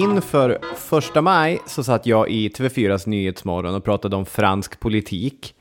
inför första maj så satt jag i TV4s Nyhetsmorgon och pratade om fransk politik.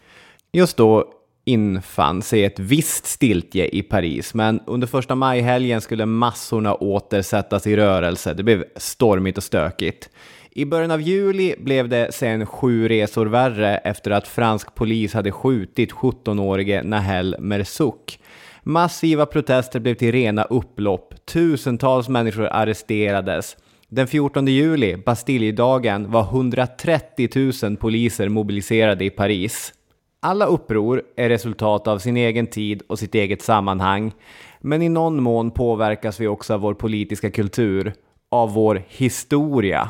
Just då infann sig ett visst stiltje i Paris, men under första majhelgen skulle massorna åter sättas i rörelse. Det blev stormigt och stökigt. I början av juli blev det sen sju resor värre efter att fransk polis hade skjutit 17-årige Nahel Merzouk. Massiva protester blev till rena upplopp. Tusentals människor arresterades. Den 14 juli, Bastiljedagen, var 130 000 poliser mobiliserade i Paris. Alla uppror är resultat av sin egen tid och sitt eget sammanhang, men i någon mån påverkas vi också av vår politiska kultur, av vår historia.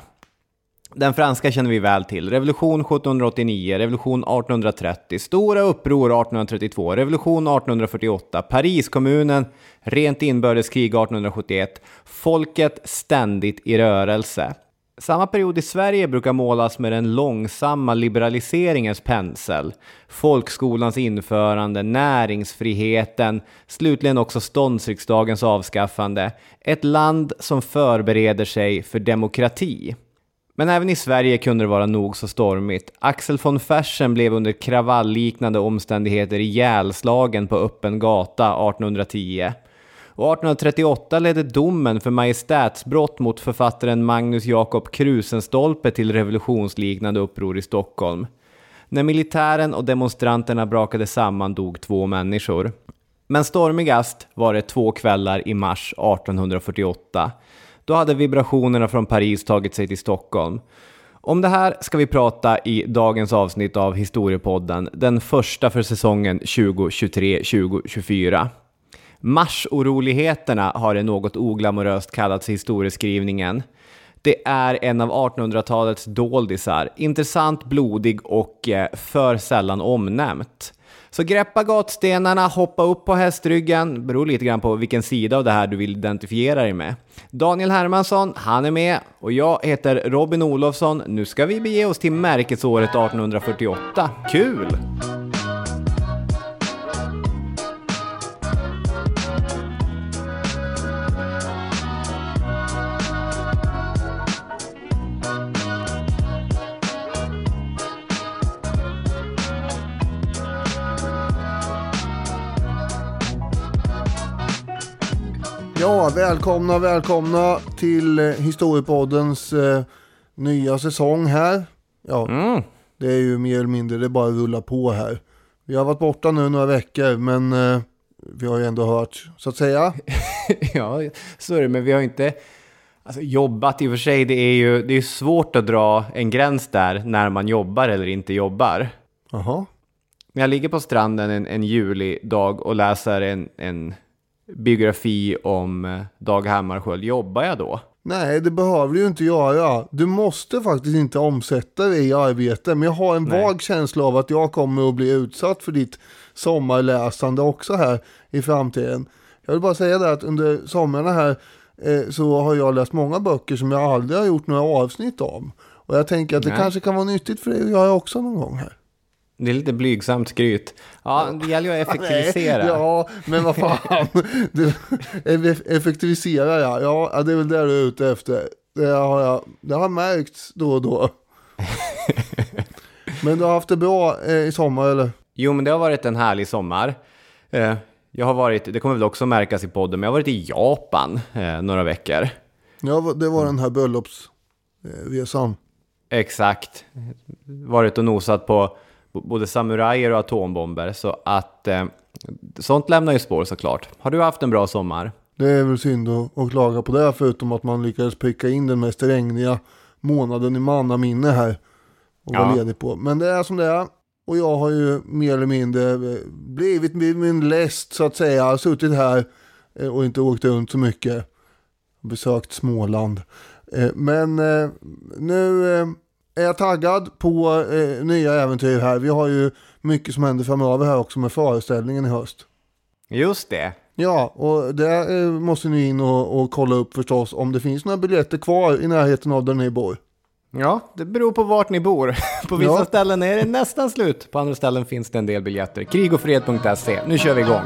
Den franska känner vi väl till. Revolution 1789, revolution 1830, stora uppror 1832, revolution 1848, Pariskommunen, rent inbördeskrig 1871, folket ständigt i rörelse. Samma period i Sverige brukar målas med den långsamma liberaliseringens pensel. Folkskolans införande, näringsfriheten, slutligen också ståndsriksdagens avskaffande. Ett land som förbereder sig för demokrati. Men även i Sverige kunde det vara nog så stormigt. Axel von Fersen blev under kravallliknande omständigheter ihjälslagen på öppen gata 1810. Och 1838 ledde domen för majestätsbrott mot författaren Magnus Jakob Krusenstolpe till revolutionsliknande uppror i Stockholm. När militären och demonstranterna brakade samman dog två människor. Men stormigast var det två kvällar i mars 1848 då hade vibrationerna från Paris tagit sig till Stockholm. Om det här ska vi prata i dagens avsnitt av Historiepodden, den första för säsongen 2023-2024. Marsoroligheterna har det något oglamoröst kallats i historieskrivningen. Det är en av 1800-talets doldisar, intressant, blodig och eh, för sällan omnämnt. Så greppa gatstenarna, hoppa upp på hästryggen, beror lite grann på vilken sida av det här du vill identifiera dig med. Daniel Hermansson, han är med och jag heter Robin Olofsson. Nu ska vi bege oss till märkesåret 1848. Kul! Ja, välkomna, välkomna till eh, Historiepoddens eh, nya säsong här. Ja, Mm. det är ju mer eller mindre, det bara att rulla på här. Vi har varit borta nu några veckor, men eh, vi har ju ändå hört, så att säga. ja, så är det, men vi har inte alltså, jobbat i och för sig. Det är ju det är svårt att dra en gräns där när man jobbar eller inte jobbar. Jaha. När jag ligger på stranden en, en julidag och läser en, en biografi om eh, Dag Hammarskjöld, jobbar jag då? Nej, det behöver du ju inte göra. Du måste faktiskt inte omsätta det i arbete. Men jag har en Nej. vag känsla av att jag kommer att bli utsatt för ditt sommarläsande också här i framtiden. Jag vill bara säga det att under sommarna här eh, så har jag läst många böcker som jag aldrig har gjort några avsnitt om. Och jag tänker att det Nej. kanske kan vara nyttigt för dig att göra också någon gång här. Det är lite blygsamt skryt. Ja, det gäller ju att effektivisera. Nej, ja, men vad fan. Du, eff- effektivisera ja. ja. Det är väl det du är ute efter. Det har, jag, det har märkts då och då. Men du har haft det bra eh, i sommar eller? Jo, men det har varit en härlig sommar. Eh, jag har varit, det kommer väl också märkas i podden, men jag har varit i Japan eh, några veckor. Ja, det var den här bröllopsresan. Exakt. Varit och nosat på både samurajer och atombomber, så att eh, sånt lämnar ju spår såklart. Har du haft en bra sommar? Det är väl synd att, att klaga på det förutom att man lyckades pricka in den mest regniga månaden i mannaminne här. Och Ja. ledig på. Men det är som det är. Och jag har ju mer eller mindre eh, blivit min läst så att säga. Jag har suttit här eh, och inte åkt runt så mycket. Besökt Småland. Eh, Men nu är jag taggad på eh, nya äventyr här. Vi har ju mycket som händer framöver här också med föreställningen i höst. Just det. Ja, och där eh, måste ni in och, och kolla upp förstås om det finns några biljetter kvar i närheten av där ni bor. Ja, det beror på vart ni bor. På vissa Ja. ställen är det nästan slut. På andra ställen finns det en del biljetter. Krigofred.se. Nu kör vi igång.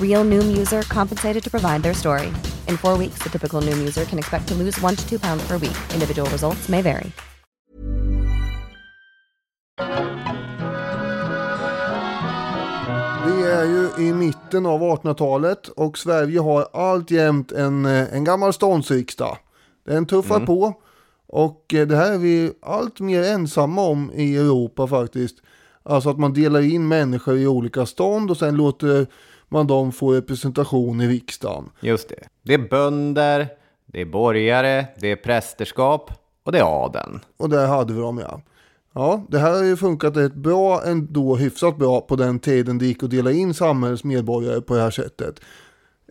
Real Noom user compensated to provide their story. In four weeks, the typical Noom user can expect to lose one to two pounds per week. Individual results may vary. Vi är ju i mitten av 1800-talet och Sverige har alltjämt en, eh, en gammal ståndsriksdag. Den tuffar på och eh, det här är vi allt mer ensamma om i Europa faktiskt. Alltså att man delar in människor i olika stånd och sen låter man dem få representation i riksdagen. Just det. Det är bönder, det är borgare, det är prästerskap och det är adeln. Och där hade vi dem ja. Ja, det här har ju funkat rätt bra ändå, hyfsat bra på den tiden det gick att dela in samhällets medborgare på det här sättet.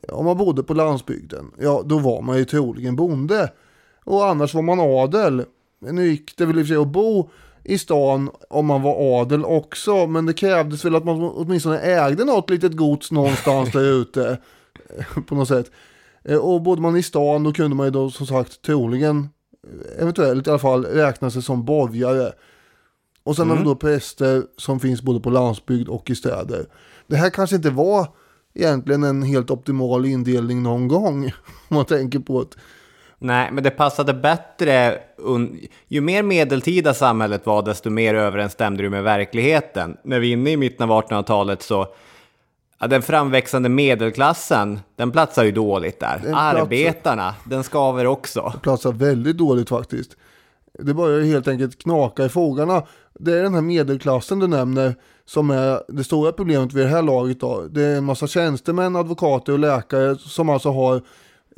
Om man bodde på landsbygden, ja då var man ju troligen bonde. Och annars var man adel. Nu gick det väl i och för sig att bo i stan om man var adel också, men det krävdes väl att man åtminstone ägde något litet gods någonstans där ute. På något sätt. Eh, Och bodde man i stan då kunde man ju då som sagt troligen, eventuellt i alla fall, räkna sig som borgare. Och sen har vi då präster som finns både på landsbygd och i städer. Det här kanske inte var egentligen en helt optimal indelning någon gång. Om man tänker på att Nej, men det passade bättre. Ju mer medeltida samhället var, desto mer överensstämde det med verkligheten. När vi är inne i mitten av 1800-talet så Ja, den framväxande medelklassen, den platsar ju dåligt där. Den Arbetarna, den skaver också. platsar väldigt dåligt faktiskt. Det börjar ju helt enkelt knaka i fogarna. Det är den här medelklassen du nämner som är det stora problemet vid det här laget. Då. Det är en massa tjänstemän, advokater och läkare som alltså har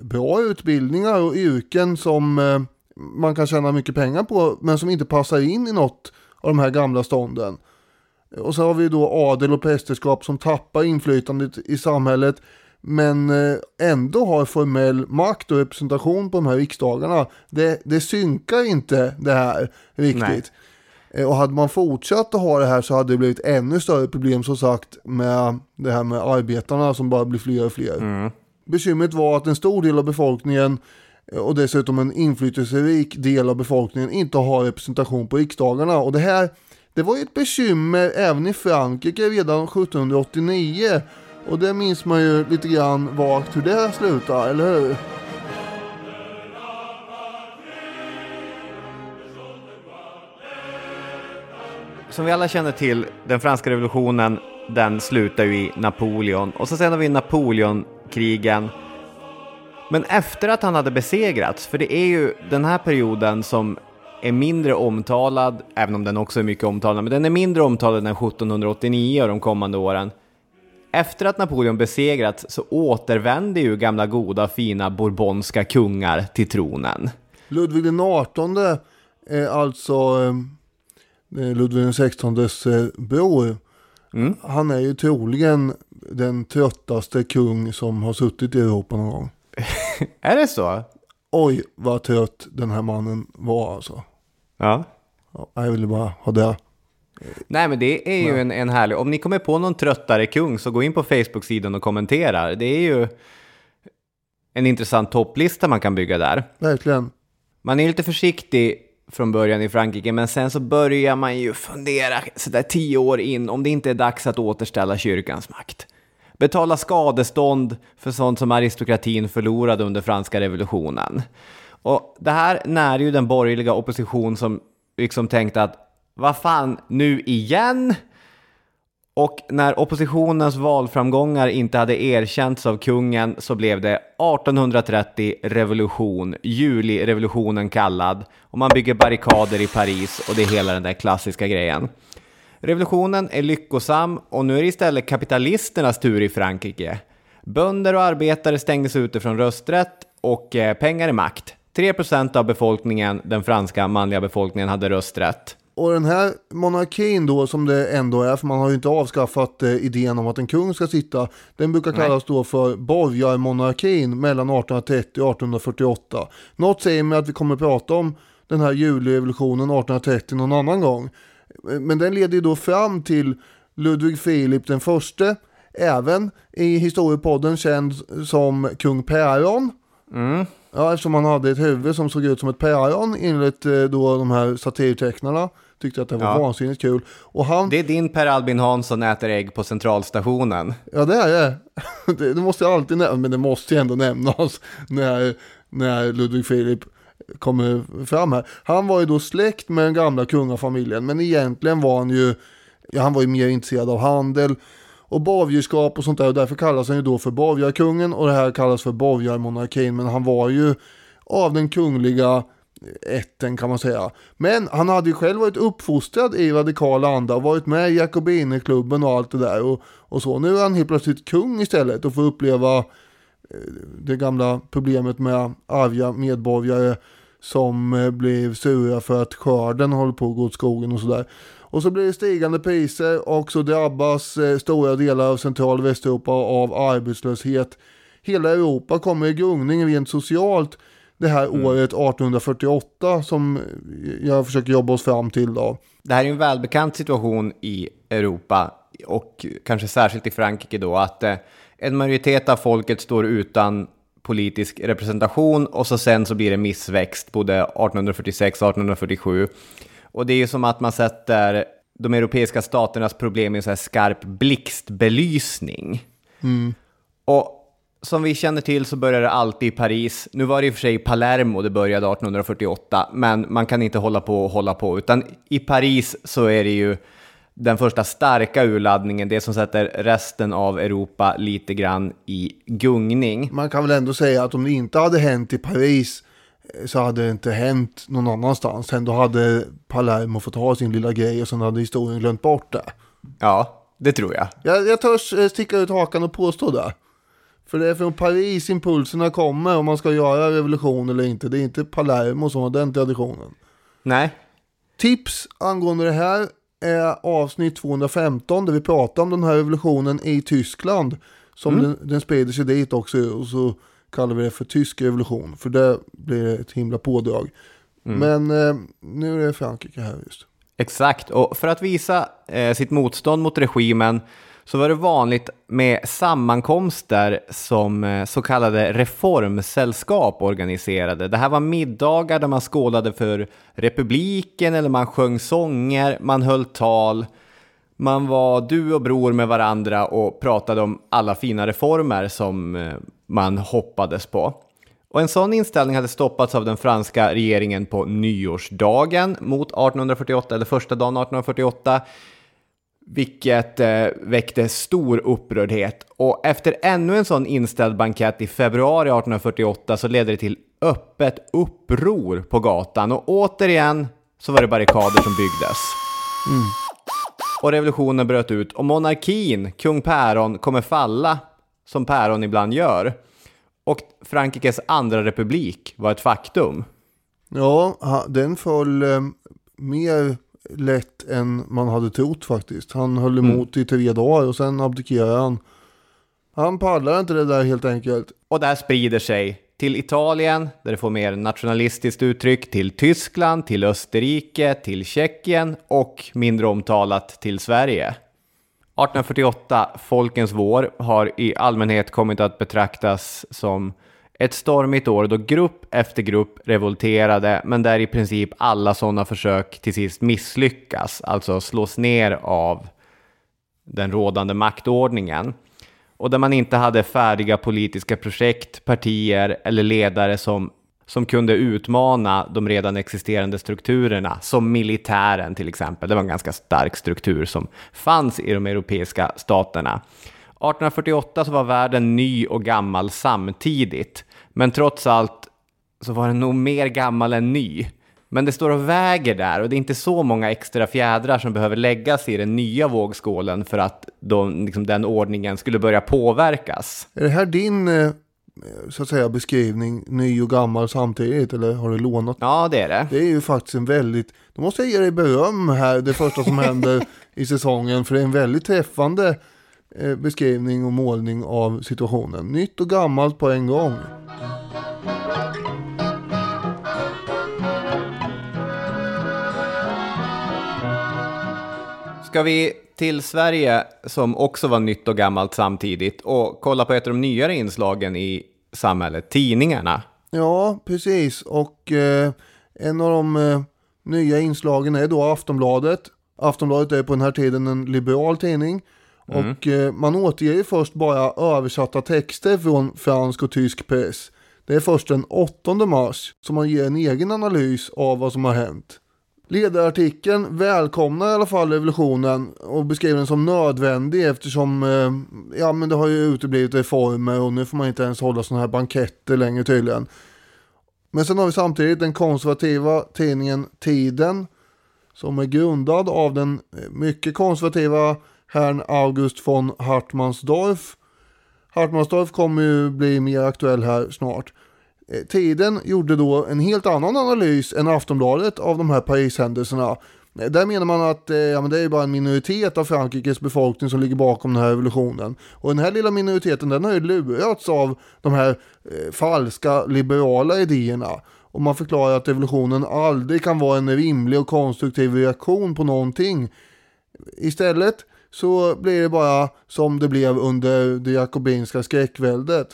bra utbildningar och yrken som eh, man kan tjäna mycket pengar på men som inte passar in i något av de här gamla stånden. Och så har vi då adel och prästerskap som tappar inflytandet i samhället men eh, ändå har formell makt och representation på de här riksdagarna. Det, det synkar inte det här riktigt. Eh, Och hade man fortsatt att ha det här så hade det blivit ännu större problem som sagt med det här med arbetarna som bara blir fler och fler. Bekymret var att en stor del av befolkningen eh, och dessutom en inflytelserik del av befolkningen inte har representation på riksdagarna. Och det här det var ju ett bekymmer även i Frankrike redan 1789. Och det minns man ju lite grann vagt hur det slutar, eller hur? Som vi alla känner till, den franska revolutionen, den slutar ju i Napoleon. Och så sen har vi Napoleon krigen. Men efter att han hade besegrats, för det är ju den här perioden som är mindre omtalad, även om den också är mycket omtalad, men den är mindre omtalad än 1789 och de kommande åren. Efter att Napoleon besegrats så återvänder ju gamla goda fina bourbonska kungar till tronen. Ludvig den 18 är alltså eh, Ludvig den 16 eh, bror. Han är ju troligen den tröttaste kung som har suttit i Europa någon gång. Är det så? oj vad trött den här mannen var alltså. Ja. Ja, jag ville bara ha det. Nej, men det är ju en, en härlig... Om ni kommer på någon tröttare kung så gå in på Facebook-sidan och kommentera. Det är ju en intressant topplista man kan bygga där. Verkligen. Man är lite försiktig från början i Frankrike, men sen så börjar man ju fundera sådär tio år in om det inte är dags att återställa kyrkans makt. Betala skadestånd för sånt som aristokratin förlorade under franska revolutionen. Och det här när ju den borgerliga opposition som liksom tänkte att vad fan, nu igen? Och när oppositionens valframgångar inte hade erkänts av kungen så blev det 1830 revolution, julirevolutionen kallad. Och man bygger barrikader i Paris och det är hela den där klassiska grejen. Revolutionen är lyckosam och nu är det istället kapitalisternas tur i Frankrike. Bönder och arbetare stängdes ute från rösträtt och eh, pengar är makt. 3% av befolkningen, den franska manliga befolkningen, hade rösträtt. Och den här monarkin då som det ändå är, för man har ju inte avskaffat eh, idén om att en kung ska sitta. Den brukar kallas då för borgarmonarkin mellan 1830 och 1848. Något säger mig att vi kommer att prata om den här julirevolutionen 1830 någon annan gång. Men den leder ju då fram till Ludvig Filip den förste, även i historiepodden känd som kung Päron. Ja, eftersom han hade ett huvud som såg ut som ett päron enligt eh, då de här satirtecknarna. Tyckte att det var Ja. vansinnigt kul. Och han, Det är din Per Albin Hansson äter ägg på centralstationen. ja det är det. det. Måste jag alltid nämna, men det måste ju ändå nämnas när, när Ludvig Filip kommer fram här. Han var ju då släkt med den gamla kungafamiljen, men egentligen var han ju, ja, han var ju mer intresserad av handel och borgerskap och sånt där och därför kallas han ju då för borgarkungen och det här kallas för borgarmonarkin men han var ju av den kungliga ätten kan man säga. Men han hade ju själv varit uppfostrad i radikal anda och varit med i Jakobinerklubben och allt det där och, och så. Nu är han helt plötsligt kung istället och får uppleva eh, det gamla problemet med arga medborgare som eh, blev sura för att skörden håller på att gå åt skogen och sådär. Och så blir det stigande priser och så drabbas eh, stora delar av central och västeuropa av arbetslöshet. Hela Europa kommer i gungning rent socialt det här året 1848 som jag försöker jobba oss fram till då. Det här är en välbekant situation i Europa och kanske särskilt i Frankrike då att eh, en majoritet av folket står utan politisk representation och så sen så blir det missväxt både 1846 och 1847. Och det är ju som att man sätter de europeiska staternas problem i en så här skarp blixtbelysning. Och som vi känner till så börjar det alltid i Paris. Nu var det i och för sig Palermo det började 1848, men man kan inte hålla på och hålla på, utan i Paris så är det ju den första starka urladdningen, det som sätter resten av Europa lite grann i gungning. Man kan väl ändå säga att om det inte hade hänt i Paris eh, så hade det inte hänt någon annanstans. Sen då hade Palermo fått ha sin lilla grej och sen hade historien glömt bort det. Ja, det tror jag. Jag, jag törs eh, sticka ut hakan och påstå det. För det är från Paris impulserna kommer om man ska göra revolution eller inte. Det är inte Palermo som har den traditionen. Nej, Tips angående det här är avsnitt 215 där vi pratar om den här revolutionen i Tyskland. Som den, den sprider sig dit också och så kallar vi det för tysk revolution. För det blir ett himla pådrag. Men eh, nu är det Frankrike här just. Exakt, och för att visa eh, sitt motstånd mot regimen så var det vanligt med sammankomster som eh, så kallade reformsällskap organiserade. Det här var middagar där man skålade för republiken eller man sjöng sånger, man höll tal. Man var du och bror med varandra och pratade om alla fina reformer som eh, man hoppades på. Och en sån inställning hade stoppats av den franska regeringen på nyårsdagen mot 1848, eller första dagen 1848, vilket eh, väckte stor upprördhet. Och efter ännu en sån inställd bankett i februari 1848 så ledde det till öppet uppror på gatan och återigen så var det barrikader som byggdes. Och revolutionen bröt ut och monarkin, kung Päron, kommer falla som Päron ibland gör. Och Frankrikes andra republik var ett faktum. Ja, den föll eh, mer lätt än man hade trott faktiskt. Han höll emot i tre dagar och sen abdikerade han. Han pallar inte det där helt enkelt. Och det här sprider sig till Italien, där det får mer nationalistiskt uttryck, till Tyskland, till Österrike, till Tjeckien och mindre omtalat till Sverige. 1848, Folkens vår, har i allmänhet kommit att betraktas som ett stormigt år då grupp efter grupp revolterade, men där i princip alla sådana försök till sist misslyckas, alltså slås ner av den rådande maktordningen. Och där man inte hade färdiga politiska projekt, partier eller ledare som, som kunde utmana de redan existerande strukturerna, som militären till exempel. Det var en ganska stark struktur som fanns i de europeiska staterna. 1848 så var världen ny och gammal samtidigt. Men trots allt så var den nog mer gammal än ny. Men det står och väger där och det är inte så många extra fjädrar som behöver läggas i den nya vågskålen för att de, liksom, den ordningen skulle börja påverkas. Är det här din eh, så att säga beskrivning, ny och gammal samtidigt eller har du lånat? Ja, det är det. Det är ju faktiskt en väldigt, då måste jag ge dig beröm här, det första som händer i säsongen, för det är en väldigt träffande beskrivning och målning av situationen. Nytt och gammalt på en gång. Ska vi till Sverige, som också var nytt och gammalt samtidigt, och kolla på ett av de nyare inslagen i samhället, tidningarna. Ja, precis. Och eh, en av de eh, nya inslagen är då Aftonbladet. Aftonbladet är på den här tiden en liberal tidning. Mm. Och eh, man återger ju först bara översatta texter från fransk och tysk press. Det är först den 8 mars som man ger en egen analys av vad som har hänt. Ledarartikeln välkomnar i alla fall revolutionen och beskriver den som nödvändig eftersom eh, ja, men det har ju uteblivit reformer och nu får man inte ens hålla sådana här banketter längre tydligen. Men sen har vi samtidigt den konservativa tidningen Tiden som är grundad av den mycket konservativa herrn August von Hartmannsdorf. Hartmannsdorf kommer ju bli mer aktuell här snart. Eh, Tiden gjorde då en helt annan analys än Aftonbladet av de här Parishändelserna. Eh, där menar man att eh, ja, men det är bara en minoritet av Frankrikes befolkning som ligger bakom den här revolutionen. Och den här lilla minoriteten den har ju lurats av de här eh, falska liberala idéerna. Och man förklarar att revolutionen aldrig kan vara en rimlig och konstruktiv reaktion på någonting. Istället så blir det bara som det blev under det jakobinska skräckväldet.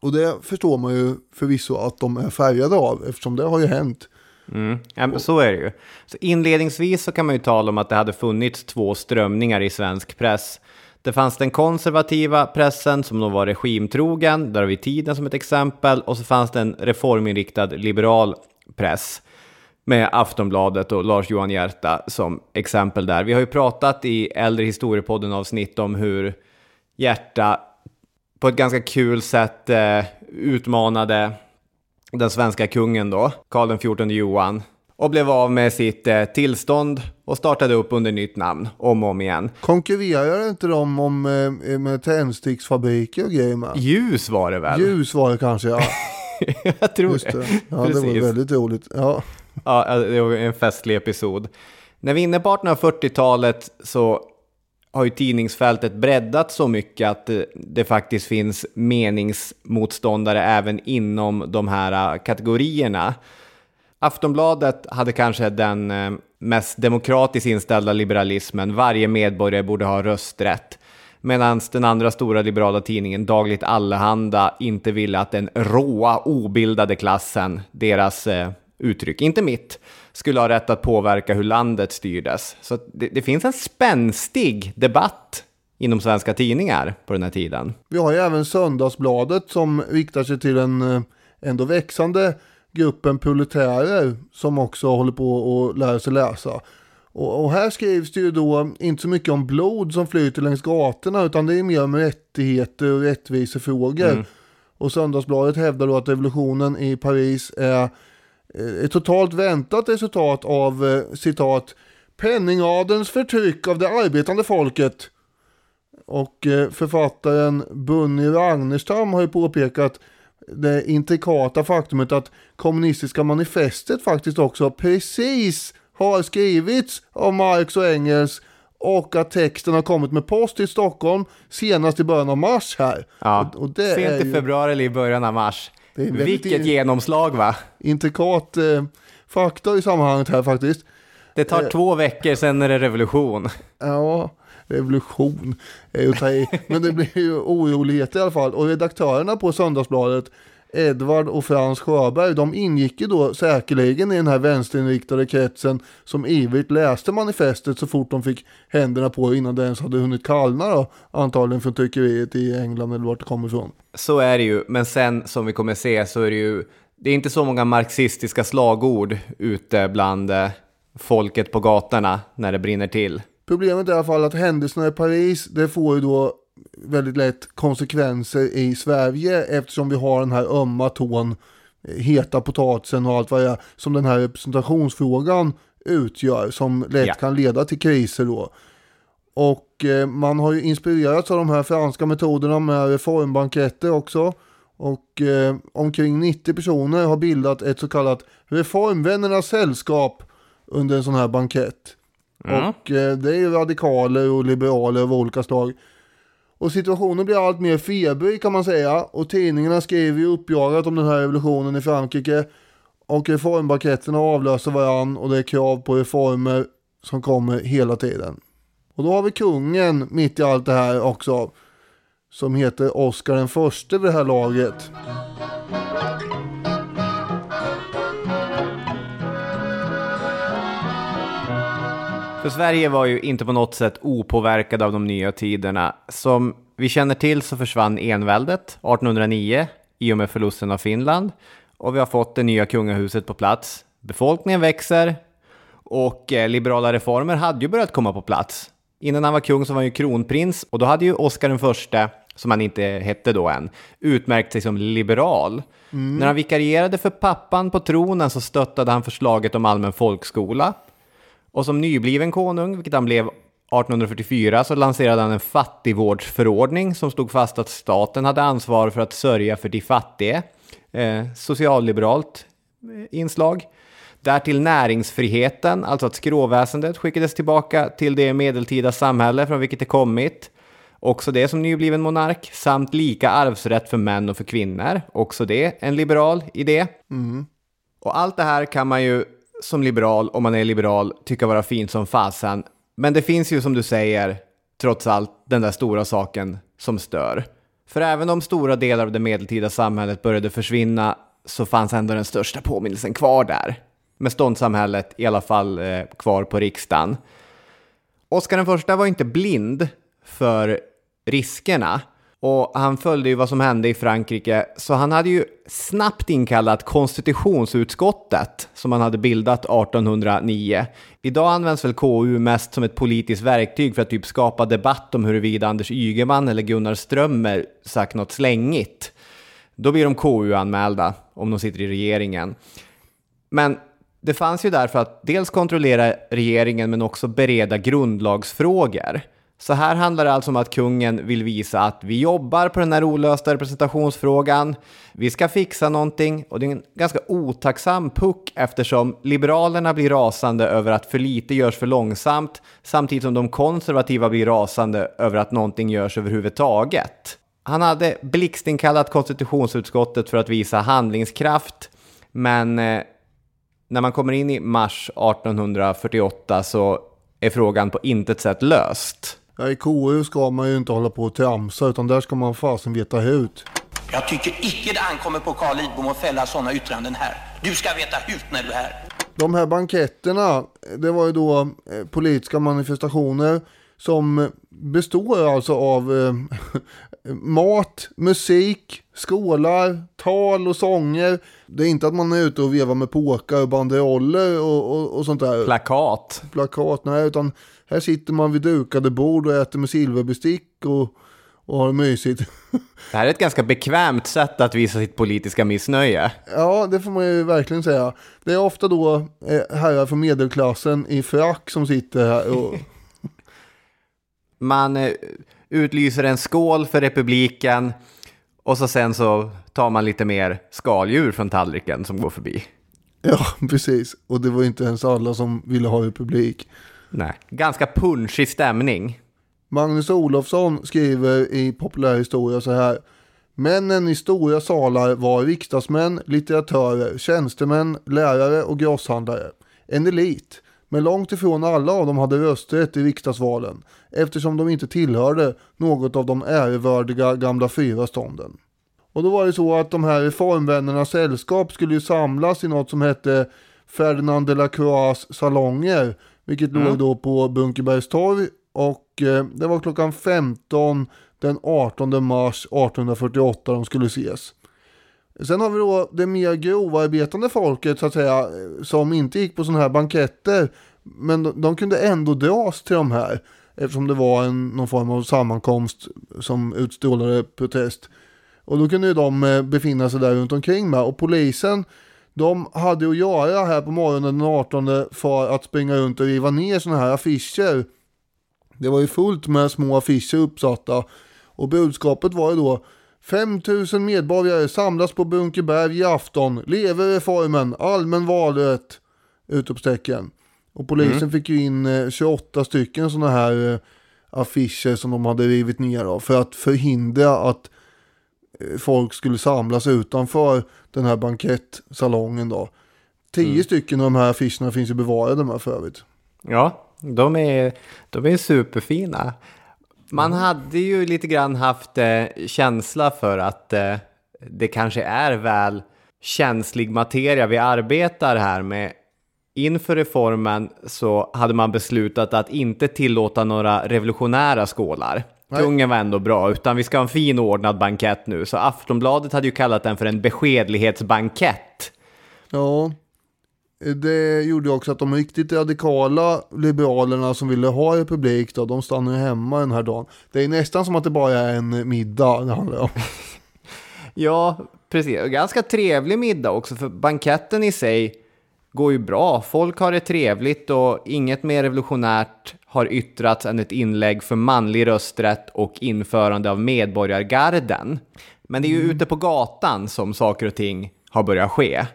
Och det förstår man ju förvisso att de är färgade av eftersom det har ju hänt. Mm. Ja, men så är det ju. Så inledningsvis så kan man ju tala om att det hade funnits två strömningar i svensk press. Det fanns den konservativa pressen som då var regimtrogen, där har vi tiden som ett exempel, och så fanns det en reforminriktad liberal press med Aftonbladet och Lars-Johan Hierta som exempel där. Vi har ju pratat i äldre historiepodden avsnitt om hur Hierta på ett ganska kul sätt eh, utmanade den svenska kungen då, Karl XIV Johan, och blev av med sitt eh, tillstånd och startade upp under nytt namn om och om igen. Konkurrerar inte de om, eh, med tändsticksfabriker och grejer med? Ljus var det väl? Ljus var det kanske, ja. Jag tror Just det. det. Ja, det var väldigt roligt. Ja. Ja, eh, det var en festlig episod. När vi är inne på 1840-talet så har ju tidningsfältet breddat så mycket att eh, det faktiskt finns meningsmotståndare även inom de här eh, kategorierna. Aftonbladet hade kanske den mest demokratiskt inställda liberalismen. Varje medborgare borde ha rösträtt. Medan den andra stora liberala tidningen Dagligt Allehanda inte ville att den råa, obildade klassen, deras uttryck, inte mitt, skulle ha rätt att påverka hur landet styrdes. Så det, det finns en spänstig debatt inom svenska tidningar på den här tiden. Vi har ju även Söndagsbladet som riktar sig till den eh, ändå växande gruppen proletärer som också håller på att lära sig läsa. Och, och, här skrivs det ju då inte så mycket om blod som flyter längs gatorna utan det är mer om rättigheter och rättvisefrågor. Mm. Och Söndagsbladet hävdar då att revolutionen i Paris är ett totalt väntat resultat av eh, citat penningadelns förtryck av det arbetande folket. Och eh, författaren Bunny Ragnerstam har ju påpekat det intrikata faktumet att kommunistiska manifestet faktiskt också precis har skrivits av Marx och Engels och att texten har kommit med post till Stockholm senast i början av mars här. Ja, och, och sent i ju... februari eller i början av mars. Det är väldigt Vilket genomslag va? intrikat eh, fakta i sammanhanget här faktiskt. Det tar Eh. två veckor, sen är det revolution. Ja, revolution är ju. Men det blir ju oroligheter i alla fall. Och redaktörerna på Söndagsbladet, Edvard och Frans Sjöberg, de ingick ju då säkerligen i den här vänsterinriktade kretsen som ivrigt läste manifestet så fort de fick händerna på innan det ens hade hunnit kallna då. Antagligen från tryckeriet i England eller vart det kommer ifrån. Så är det ju, men sen som vi kommer se så är det ju, det är inte så många marxistiska slagord ute bland eh, folket på gatorna när det brinner till. Problemet är i alla fall att händelserna i Paris, det får ju då väldigt lätt konsekvenser i Sverige eftersom vi har den här ömma tån, eh, heta potatisen och allt vad det är, som den här representationsfrågan utgör, som lätt Ja. kan leda till kriser då. Och eh, man har ju inspirerats av de här franska metoderna med reformbanketter också. Och eh, omkring 90 personer har bildat ett så kallat reformvännernas sällskap under en sån här bankett. Och eh, det är ju radikaler och liberaler av olika slag. Och situationen blir allt mer febrig kan man säga. Och tidningarna skriver ju uppjagat om den här revolutionen i Frankrike. Och reformbaketterna avlöser varann och det är krav på reformer som kommer hela tiden. Och då har vi kungen mitt i allt det här också. Som heter Oscar den förste vid det här laget. För Sverige var ju inte på något sätt opåverkad av de nya tiderna. Som vi känner till så försvann enväldet 1809 i och med förlusten av Finland. Och vi har fått det nya kungahuset på plats. Befolkningen växer och eh, liberala reformer hade ju börjat komma på plats. Innan han var kung så var han ju kronprins och då hade ju Oscar den förste, som han inte hette då än, utmärkt sig som liberal. När han vikarierade för pappan på tronen så stöttade han förslaget om allmän folkskola. Och som nybliven konung, vilket han blev 1844, så lanserade han en fattigvårdsförordning som stod fast att staten hade ansvar för att sörja för de fattiga. Eh, socialliberalt eh, inslag. Därtill näringsfriheten, alltså att skråväsendet skickades tillbaka till det medeltida samhälle från vilket det kommit. Också det som nybliven monark, samt lika arvsrätt för män och för kvinnor. Också det en liberal idé. Och allt det här kan man ju som liberal, om man är liberal, tycka vara fint som fasen. Men det finns ju som du säger, trots allt, den där stora saken som stör. För även om stora delar av det medeltida samhället började försvinna så fanns ändå den största påminnelsen kvar där. Med ståndssamhället i alla fall eh, kvar på riksdagen. Oscar den första var inte blind för riskerna. Och han följde ju vad som hände i Frankrike, så han hade ju snabbt inkallat konstitutionsutskottet som han hade bildat 1809. Idag används väl KU mest som ett politiskt verktyg för att typ skapa debatt om huruvida Anders Ygeman eller Gunnar Strömmer sagt något slängigt. Då blir de KU-anmälda om de sitter i regeringen. Men det fanns ju därför att dels kontrollera regeringen men också bereda grundlagsfrågor. Så här handlar det alltså om att kungen vill visa att vi jobbar på den här olösta representationsfrågan. Vi ska fixa någonting och det är en ganska otacksam puck eftersom liberalerna blir rasande över att för lite görs för långsamt samtidigt som de konservativa blir rasande över att någonting görs överhuvudtaget. Han hade blixtinkallat konstitutionsutskottet för att visa handlingskraft men eh, när man kommer in i mars 1848 så är frågan på intet sätt löst. Ja, I KU ska man ju inte hålla på och tramsa utan där ska man fasen veta hut. Jag tycker icke det ankommer på Carl Lidbom att fälla sådana yttranden här. Du ska veta hut när du är här. De här banketterna, det var ju då eh, politiska manifestationer som består alltså av eh, mat, musik, skålar, tal och sånger. Det är inte att man är ute och vevar med påkar och banderoller och, och, och sånt där. Plakat. plakat, nej, utan här sitter man vid dukade bord och äter med silverbestick och, och har det mysigt. Det här är ett ganska bekvämt sätt att visa sitt politiska missnöje. ja, det får man ju verkligen säga. Det är ofta då eh, herrar från medelklassen i frack som sitter här och Man eh, utlyser en skål för republiken och så sen så tar man lite mer skaldjur från tallriken som går förbi. ja, precis. Och det var inte ens alla som ville ha republik. Nej, ganska punschig stämning. Magnus Olofsson skriver i Populärhistoria så här. Männen i stora salar var riksdagsmän, litteratörer, tjänstemän, lärare och grosshandlare. En elit. Men långt ifrån alla av dem hade rösträtt i riksdagsvalen eftersom de inte tillhörde något av de ärevördiga gamla fyra stånden. Och då var det så att de här reformvännernas sällskap skulle ju samlas i något som hette Ferdinand de la Croix salonger, vilket mm. låg då på Bunkerbergstorg och eh, det var klockan 15 den 18 mars 1848 de skulle ses. Sen har vi då det mer grovarbetande folket så att säga som inte gick på sådana här banketter men de, de, kunde ändå dras till de här eftersom det var en, någon form av sammankomst som utstrålade protest. Och då kunde ju de eh, befinna sig där runt omkring med och polisen de hade att göra här på morgonen den 18 för att springa runt och riva ner sådana här affischer. Det var ju fullt med små affischer uppsatta och budskapet var ju då 5000 medborgare samlas på Bunkerberg i afton. Lever reformen. Allmän valrätt. Utropstecken. Och polisen mm. fick ju in 28 eh, stycken sådana här eh, affischer som de hade rivit ner av. För att förhindra att folk skulle samlas utanför den här bankettsalongen då. Tio mm. stycken av de här affischerna finns ju bevarade med för övrigt. Ja, de är, de är superfina. Man mm. hade ju lite grann haft eh, känsla för att eh, det kanske är väl känslig materia vi arbetar här med. Inför reformen så hade man beslutat att inte tillåta några revolutionära skålar. Kungen var ändå bra, utan vi ska ha en fin ordnad bankett nu. Så Aftonbladet hade ju kallat den för en beskedlighetsbankett. Ja, det gjorde också att de riktigt radikala liberalerna som ville ha republik då, de stannade hemma den här dagen. Det är nästan som att det bara är en middag det handlar om. ja, precis. Ganska trevlig middag också, för banketten i sig går ju bra. Folk har det trevligt och inget mer revolutionärt har yttrats än ett inlägg för manlig rösträtt och införande av medborgargarden. Men det är ju mm. ute på gatan som saker och ting har börjat ske.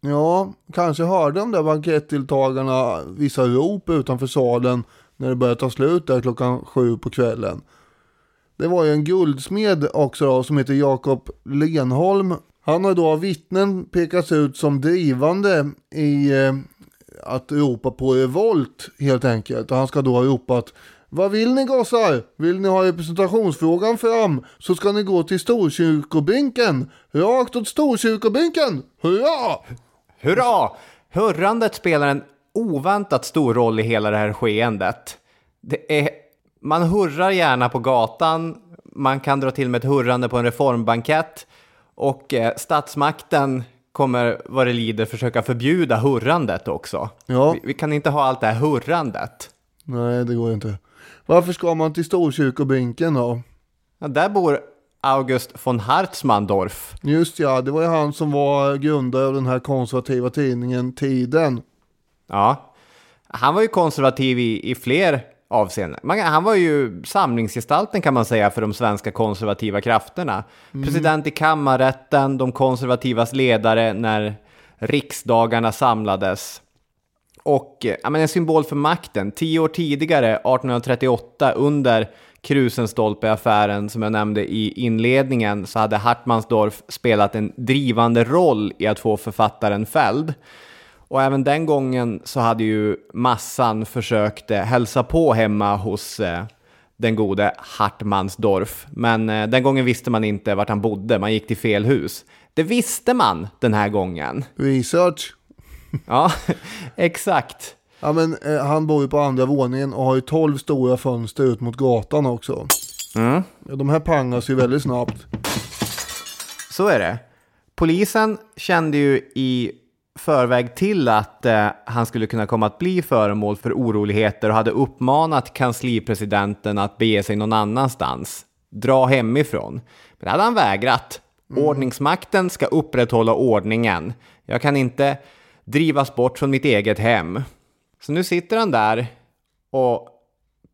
Ja, kanske hörde de där bankettdeltagarna vissa rop utanför salen när det började ta slut där klockan sju på kvällen. Det var ju en guldsmed också då, som heter Jakob Lenholm. Han har då av vittnen pekats ut som drivande i eh, att ropa på revolt helt enkelt. Och han ska då ha ropat vad vill ni gossar? Vill ni ha representationsfrågan fram så ska ni gå till Storkyrkobänken. Rakt åt Storkyrkobänken. Hurra! Hurra! Hurrandet spelar en oväntat stor roll i hela det här skeendet. Det är, man hurrar gärna på gatan, man kan dra till med ett hurrande på en reformbankett och eh, statsmakten kommer vad det lider försöka förbjuda hurrandet också. Ja. Vi, vi, kan inte ha allt det här hurrandet. Nej, det går inte. Varför ska man till Storkyrkobänken då? Ja, där bor August von Hartmanndorf. Just ja, det var ju han som var grundare av den här konservativa tidningen Tiden. Ja, han var ju konservativ i, i fler avseenden. Man, han var ju samlingsgestalten kan man säga för de svenska konservativa krafterna. Mm. President i kammarrätten, de konservativas ledare när riksdagarna samlades. Och ja, men en symbol för makten. Tio år tidigare, 1838, under Krusenstorpe-affären som jag nämnde i inledningen så hade Hartmansdorf spelat en drivande roll i att få författaren fälld. Och även den gången så hade ju massan försökt eh, hälsa på hemma hos eh, den gode Hartmansdorf. Men eh, den gången visste man inte vart han bodde, man gick till fel hus. Det visste man den här gången. Research. ja, exakt. Ja men eh, han bor ju på andra våningen och har ju tolv stora fönster ut mot gatan också. Mm. De här pangas ju väldigt snabbt. Så är det. Polisen kände ju i förväg till att eh, han skulle kunna komma att bli föremål för oroligheter och hade uppmanat kanslipresidenten att bege sig någon annanstans. Dra hemifrån. Men det hade han vägrat. Mm. Ordningsmakten ska upprätthålla ordningen. Jag kan inte drivas bort från mitt eget hem. Så nu sitter han där och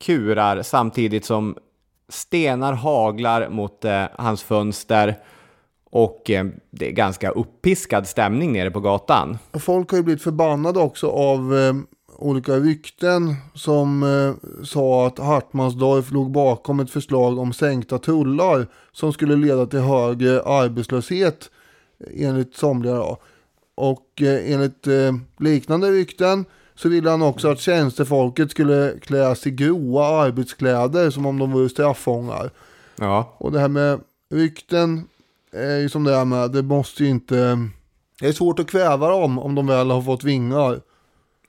kurar samtidigt som stenar haglar mot eh, hans fönster och eh, det är ganska uppiskad stämning nere på gatan. Folk har ju blivit förbannade också av eh, olika rykten som eh, sa att Hartmansdorf låg bakom ett förslag om sänkta tullar som skulle leda till högre arbetslöshet enligt somliga. Då. Och eh, enligt eh, liknande rykten så ville han också att tjänstefolket skulle kläs i gråa arbetskläder som om de vore straffångar. Ja. Och det här med rykten är ju som det är med, det måste ju inte, det är svårt att kväva dem om de väl har fått vingar.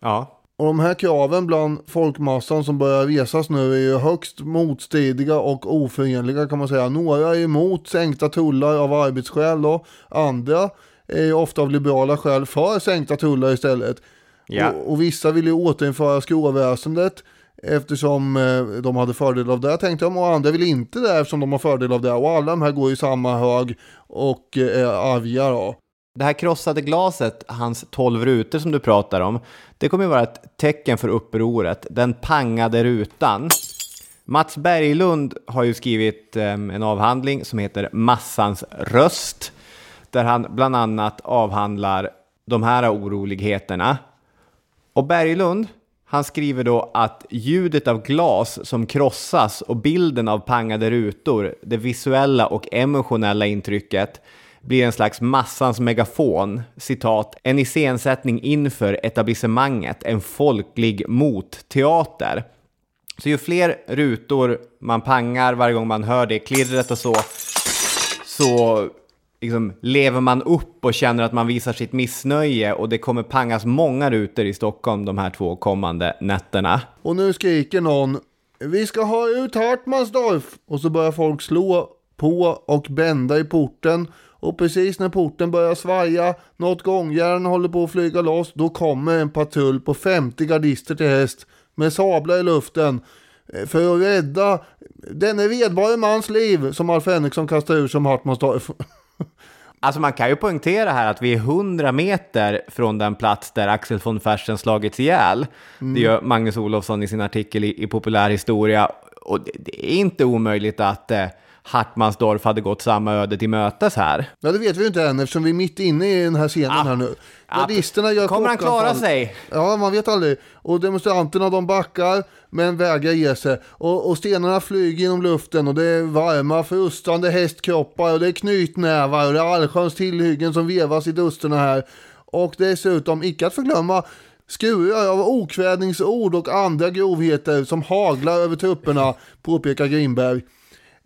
Ja. Och de här kraven bland folkmassan som börjar resas nu är ju högst motstridiga och oförenliga kan man säga. Några är emot sänkta tullar av arbetsskäl då. Andra är ju ofta av liberala skäl för sänkta tullar istället. Ja. Och, och vissa vill ju återinföra skråväsendet eftersom eh, de hade fördel av det tänkte de och andra vill inte det eftersom de har fördel av det och alla de här går i samma hög och eh, är arga då. Det här krossade glaset, hans tolv rutor som du pratar om, det kommer ju vara ett tecken för upproret. Den pangade rutan. Mats Berglund har ju skrivit eh, en avhandling som heter Massans röst, där han bland annat avhandlar de här oroligheterna. Och Berglund, han skriver då att ljudet av glas som krossas och bilden av pangade rutor, det visuella och emotionella intrycket, blir en slags massans megafon, citat, en iscensättning inför etablissemanget, en folklig motteater. Så ju fler rutor man pangar varje gång man hör det klirret och så, så liksom lever man upp och känner att man visar sitt missnöje och det kommer pangas många rutor i Stockholm de här två kommande nätterna. Och nu skriker någon Vi ska ha ut Hartmansdorf! Och så börjar folk slå på och bända i porten. Och precis när porten börjar svaja, något gångjärn håller på att flyga loss, då kommer en patrull på 50 gardister till häst med sablar i luften eh, för att rädda denne redbare mans liv som Alf Henriksson kastar ur som Hartmansdorf. Alltså man kan ju poängtera här att vi är 100 meter från den plats där Axel von Fersen slagits ihjäl. Det gör Magnus Olofsson i sin artikel i, i Populärhistoria. Och det, det är inte omöjligt att eh, Hartmansdorf hade gått samma öde till mötes här. Ja det vet vi ju inte än eftersom vi är mitt inne i den här scenen Ja. här nu. Ja, Gardisterna gör Kommer han klara chockanfall. sig? Ja, man vet aldrig. Och demonstranterna de backar men vägrar ge sig. Och, och stenarna flyger genom luften och det är varma frustande hästkroppar och det är knytnävar och det är allsköns tillhyggen som vevas i dusterna här. Och dessutom, icke att förglömma, skurar av okvädningsord och andra grovheter som haglar över trupperna, påpekar Grimberg.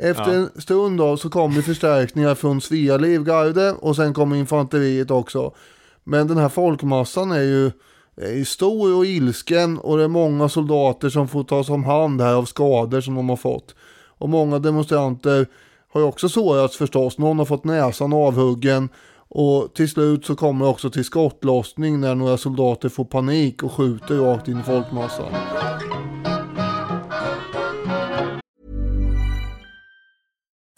Efter en stund då så kommer förstärkningar från Svea livgarde och sen kommer infanteriet också. Men den här folkmassan är ju, är ju stor och ilsken och det är många soldater som får tas om hand här av skador som de har fått. Och många demonstranter har ju också sårats förstås. Någon har fått näsan avhuggen och till slut så kommer det också till skottlossning när några soldater får panik och skjuter rakt in i folkmassan.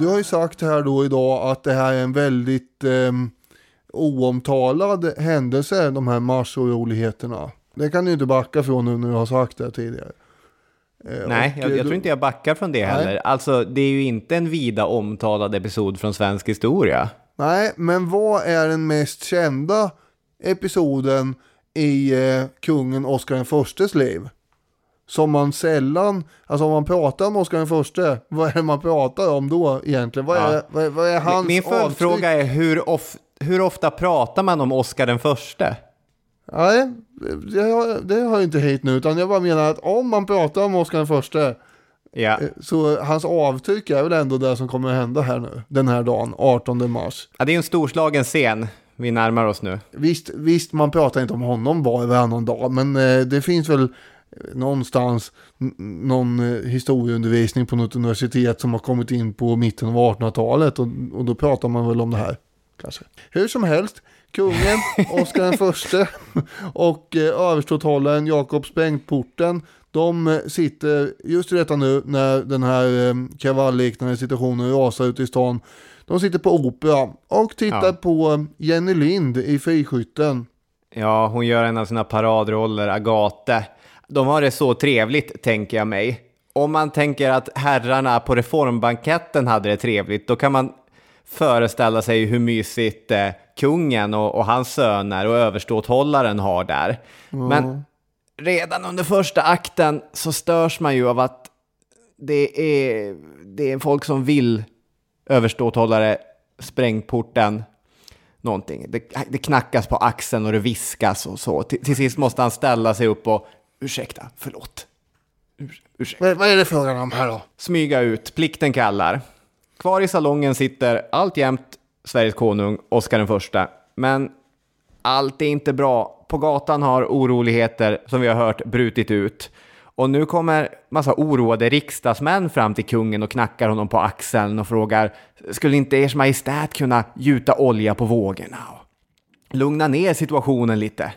Du har ju sagt här då idag att det här är en väldigt eh, oomtalad händelse, de här marsoroligheterna. Det kan du inte backa från nu när du har sagt det tidigare. Eh, Nej, jag, jag, tror inte jag backar från det Nej. heller. Alltså, det är ju inte en vida omtalad episod från svensk historia. Nej, men vad är den mest kända episoden i eh, kungen Oscar I's liv? Som man sällan, alltså om man pratar om Oscar I, vad är det man pratar om då egentligen? Vad är, ja. vad, vad är hans Min följdfråga är hur, of, hur ofta pratar man om Oscar den förste? Nej, det har, det har jag inte hit nu, utan jag bara menar att om man pratar om Oscar den förste, ja. Eh, så hans avtryck är väl ändå det som kommer att hända här nu, den här dagen, 18 mars. Ja, det är en storslagen scen. Vi närmar oss nu. Visst, visst man pratar inte om honom var och varannan dag, men eh, det finns väl någonstans någon eh, historieundervisning på något universitet som har kommit in på mitten av 1800-talet och, och då pratar man väl om det här. Kanske. Hur som helst, kungen, Oscar den förste och eh, överståthållaren Jakob Sprängporten. De eh, sitter just i detta nu när den här kravallliknande situationen rasar ute i stan. De sitter på opera och tittar ja. på Jenny Lind i Friskytten. Ja, hon gör en av sina paradroller, Agate. De har det så trevligt, tänker jag mig. Om man tänker att herrarna på reformbanketten hade det trevligt, då kan man föreställa sig hur mysigt eh, kungen och, och, hans söner och överståthållaren har där. Mm. Men redan under första akten så störs man ju av att det är, det är folk som vill överståthållare sprängporten någonting. Det, det knackas på axeln och det viskas och så. Till, till sist måste han ställa sig upp och ursäkta, förlåt. Ur, ursäkta. Vad, är det frågan om här då? Smyga ut, plikten kallar. Kvar i salongen sitter alltjämt Sveriges konung, Oscar den första. Men allt är inte bra. På gatan har oroligheter, som vi har hört, brutit ut. Och nu kommer massa oroade riksdagsmän fram till kungen och knackar honom på axeln och frågar skulle inte ers majestät kunna gjuta olja på vågorna och lugna ner situationen lite?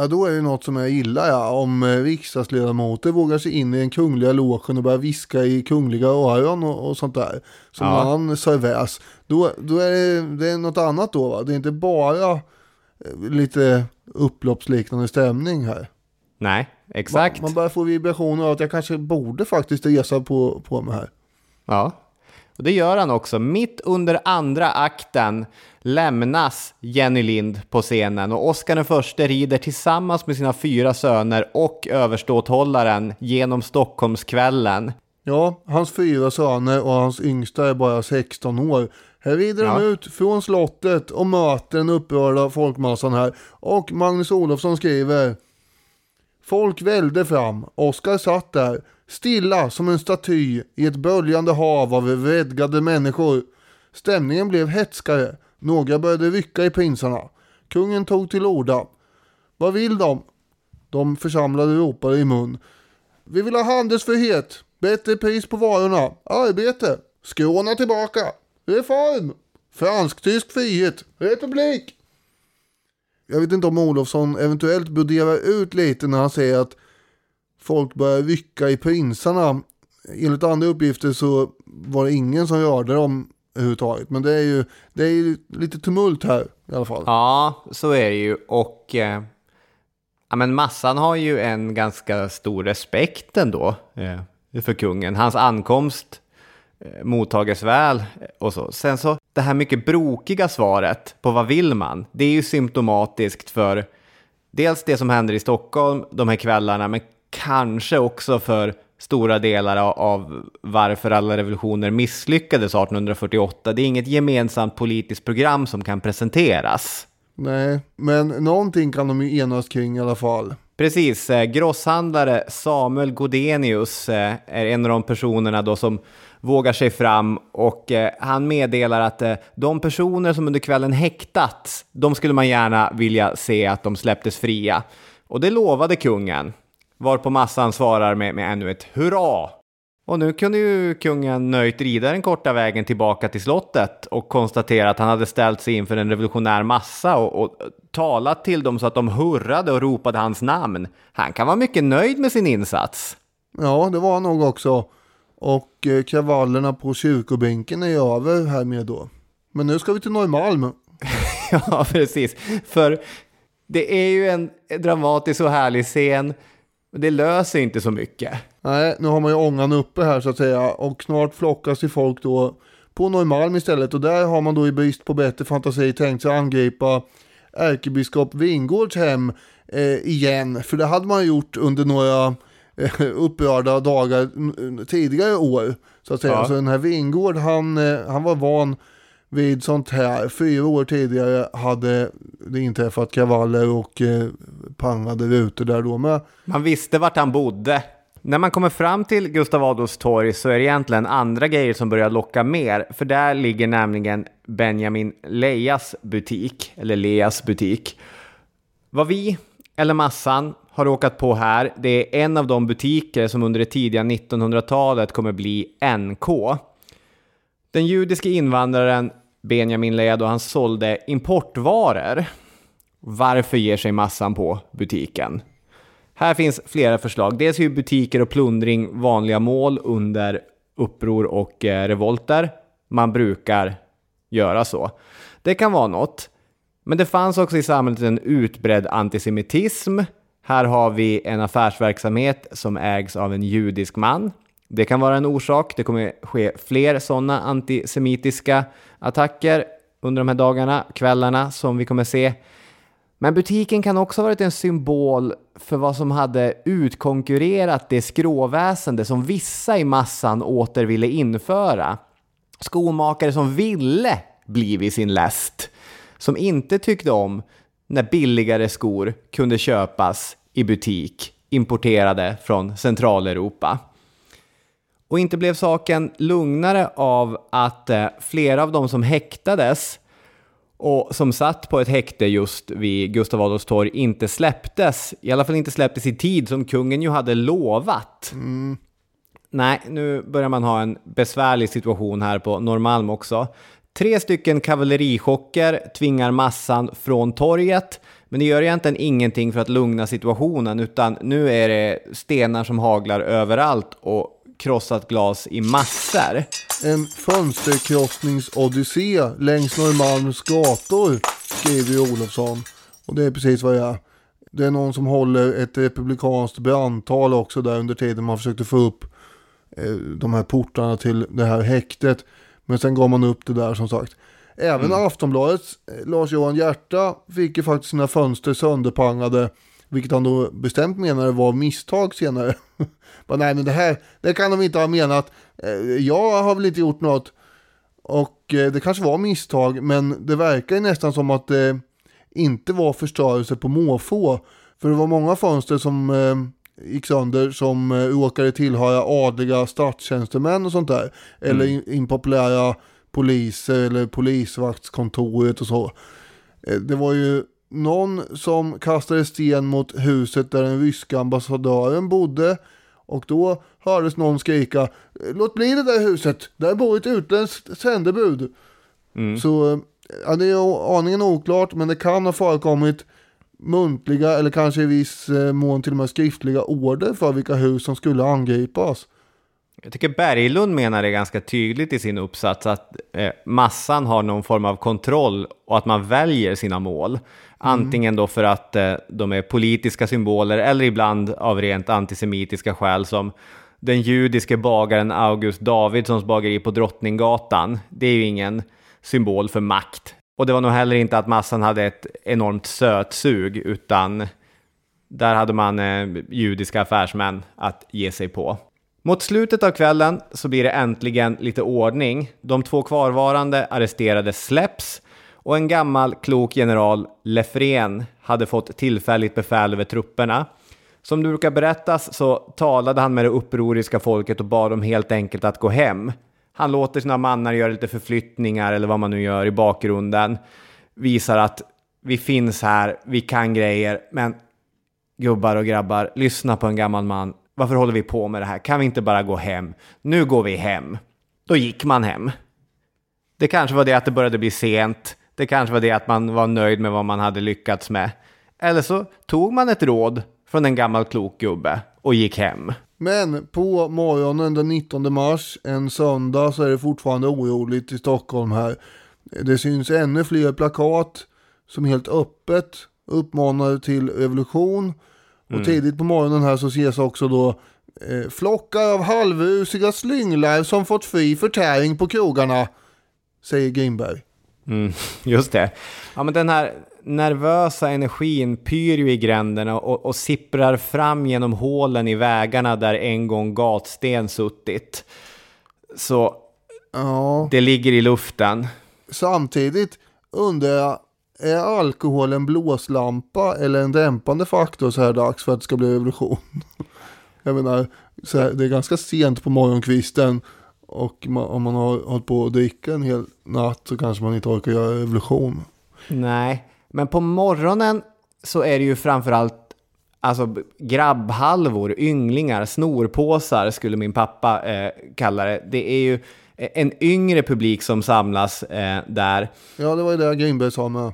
Ja, då är det något som är illa ja. Om eh, riksdagsledamöter vågar sig in i den kungliga logen och börjar viska i kungliga öron och, och sånt där. Som ja. han serväs. Då, då är det, det är något annat då va. Det är inte bara eh, lite upploppsliknande stämning här. Nej, exakt. Man, man börjar få vibrationer av att jag kanske borde faktiskt resa på, på mig här. Ja, och det gör han också. Mitt under andra akten lämnas Jenny Lind på scenen och Oscar den förste rider tillsammans med sina fyra söner och överståthållaren genom Stockholmskvällen. Ja, hans fyra söner och hans yngsta är bara 16 år. Här rider ja. de ut från slottet och möter den upprörda folkmassan här. Och Magnus Olofsson skriver Folk välde fram. Oskar satt där, stilla som en staty i ett böljande hav av vredgade människor. Stämningen blev hetskare. Några började rycka i prinsarna. Kungen tog till orda. Vad vill de? De församlade ropade i mun. Vi vill ha handelsfrihet, bättre pris på varorna, arbete, skråna tillbaka, reform, fransk-tysk frihet, republik. Jag vet inte om Olofsson eventuellt broderar ut lite när han säger att folk börjar rycka i prinsarna. Enligt andra uppgifter så var det ingen som rörde dem överhuvudtaget. Men det är ju det är ju lite tumult här i alla fall. Ja, så är det ju. Och eh, ja, men massan har ju en ganska stor respekt ändå eh, för kungen. Hans ankomst eh, mottages väl och så. Sen så det här mycket brokiga svaret på vad vill man? Det är ju symptomatiskt för dels det som händer i Stockholm de här kvällarna, men kanske också för stora delar av varför alla revolutioner misslyckades 1848. Det är inget gemensamt politiskt program som kan presenteras. Nej, men någonting kan de ju enas kring i alla fall. Precis, eh, grosshandlare Samuel Godenius eh, är en av de personerna då som vågar sig fram och eh, han meddelar att de personer som under kvällen häktats, de skulle man gärna vilja se att de släpptes fria. Och det lovade kungen. Varpå massan svarar med, med ännu ett hurra. Och nu kunde ju kungen nöjt rida den korta vägen tillbaka till slottet och konstatera att han hade ställt sig inför en revolutionär massa och, och talat till dem så att de hurrade och ropade hans namn. Han kan vara mycket nöjd med sin insats. Ja, det var han nog också. Och eh, kravallerna på kyrkobänken är över härmed då. Men nu ska vi till Norrmalm. ja, precis. För det är ju en dramatisk och härlig scen. Det löser inte så mycket. Nej, nu har man ju ångan uppe här så att säga. Och snart flockas ju folk då på Norrmalm istället. Och där har man då i brist på bättre fantasi tänkt sig angripa ärkebiskop Wingårds hem eh, igen. För det hade man gjort under några eh, upprörda dagar tidigare år. Så att säga. Ja. Så den här Wingård, han, eh, han var van vid sånt här. Fyra år tidigare hade det inträffat kravaller och eh, pangade rutor där då med. Man visste vart han bodde. När man kommer fram till Gustav Adolfs torg så är det egentligen andra grejer som börjar locka mer. För där ligger nämligen Benjamin Lejas butik, eller Leas butik. Vad vi, eller massan, har råkat på här, det är en av de butiker som under det tidiga 1900-talet kommer bli NK. Den judiske invandraren Benjamin Leja han sålde importvaror. Varför ger sig massan på butiken? Här finns flera förslag. Dels är ju butiker och plundring vanliga mål under uppror och eh, revolter. Man brukar göra så. Det kan vara något. Men det fanns också i samhället en utbredd antisemitism. Här har vi en affärsverksamhet som ägs av en judisk man. Det kan vara en orsak. Det kommer ske fler sådana antisemitiska attacker under de här dagarna, kvällarna som vi kommer se. Men butiken kan också ha varit en symbol för vad som hade utkonkurrerat det skråväsende som vissa i massan åter ville införa. Skomakare som ville bli vid sin läst, som inte tyckte om när billigare skor kunde köpas i butik importerade från Centraleuropa. Och inte blev saken lugnare av att eh, flera av de som häktades och som satt på ett häkte just vid Gustav Adolfs torg inte släpptes. I alla fall inte släpptes i tid som kungen ju hade lovat. Mm. Nej, nu börjar man ha en besvärlig situation här på Norrmalm också. Tre stycken kavallerichocker tvingar massan från torget, men det gör egentligen ingenting för att lugna situationen, utan nu är det stenar som haglar överallt och krossat glas i massor. En fönsterkrossningsodyssé längs Norrmalms gator, skriver ju Olofsson. Och det är precis vad jag är. Det är någon som håller ett republikanskt brandtal också där under tiden man försökte få upp eh, de här portarna till det här häktet. Men sen gav man upp det där som sagt. Även mm. Aftonbladets eh, Lars-Johan Hjärta fick ju faktiskt sina fönster sönderpangade vilket han då bestämt menade var misstag senare. Bara, nej men det här, det kan de inte ha menat. Eh, jag har väl inte gjort något. Och eh, det kanske var misstag, men det verkar ju nästan som att det inte var förstörelse på måfå. För det var många fönster som eh, gick sönder som råkade tillhöra adliga statstjänstemän och sånt där. Eller mm. impopulära poliser eller polisvaktskontoret och så. Det var ju någon som kastade sten mot huset där den ryska ambassadören bodde. Och då hördes någon skrika Låt bli det där huset, där bor ett utländskt sändebud. Mm. Så ja, det är aningen oklart men det kan ha förekommit muntliga eller kanske i viss eh, mån till och med skriftliga order för vilka hus som skulle angripas. Jag tycker Berglund menar det ganska tydligt i sin uppsats att eh, massan har någon form av kontroll och att man väljer sina mål. Antingen då för att eh, de är politiska symboler eller ibland av rent antisemitiska skäl som den judiske bagaren August Davidssons bageri på Drottninggatan. Det är ju ingen symbol för makt. Och det var nog heller inte att massan hade ett enormt sötsug utan där hade man eh, judiska affärsmän att ge sig på. Mot slutet av kvällen så blir det äntligen lite ordning. De två kvarvarande arresterade släpps och en gammal klok general, Lefren, hade fått tillfälligt befäl över trupperna. Som det brukar berättas så talade han med det upproriska folket och bad dem helt enkelt att gå hem. Han låter sina mannar göra lite förflyttningar eller vad man nu gör i bakgrunden. Visar att vi finns här, vi kan grejer, men gubbar och grabbar, lyssna på en gammal man. Varför håller vi på med det här? Kan vi inte bara gå hem? Nu går vi hem. Då gick man hem. Det kanske var det att det började bli sent. Det kanske var det att man var nöjd med vad man hade lyckats med. Eller så tog man ett råd från en gammal klok gubbe och gick hem. Men på morgonen den 19 mars, en söndag, så är det fortfarande oroligt i Stockholm här. Det syns ännu fler plakat som helt öppet uppmanar till revolution. Och tidigt på morgonen här så ses också då eh, flockar av halvrusiga slynglar som fått fri förtäring på krogarna, säger Grimberg. Mm, just det. Ja, men den här nervösa energin pyr ju i gränderna och, och sipprar fram genom hålen i vägarna där en gång gatsten suttit. Så Ja. det ligger i luften. Samtidigt undrar jag, är alkohol en blåslampa eller en dämpande faktor så här dags för att det ska bli revolution? Jag menar, här, det är ganska sent på morgonkvisten och man, om man har hållit på att dricka en hel natt så kanske man inte orkar göra revolution. Nej, men på morgonen så är det ju framförallt alltså, grabbhalvor, ynglingar, snorpåsar skulle min pappa eh, kalla det. Det är ju en yngre publik som samlas eh, där. Ja, det var ju det Grimberg sa med.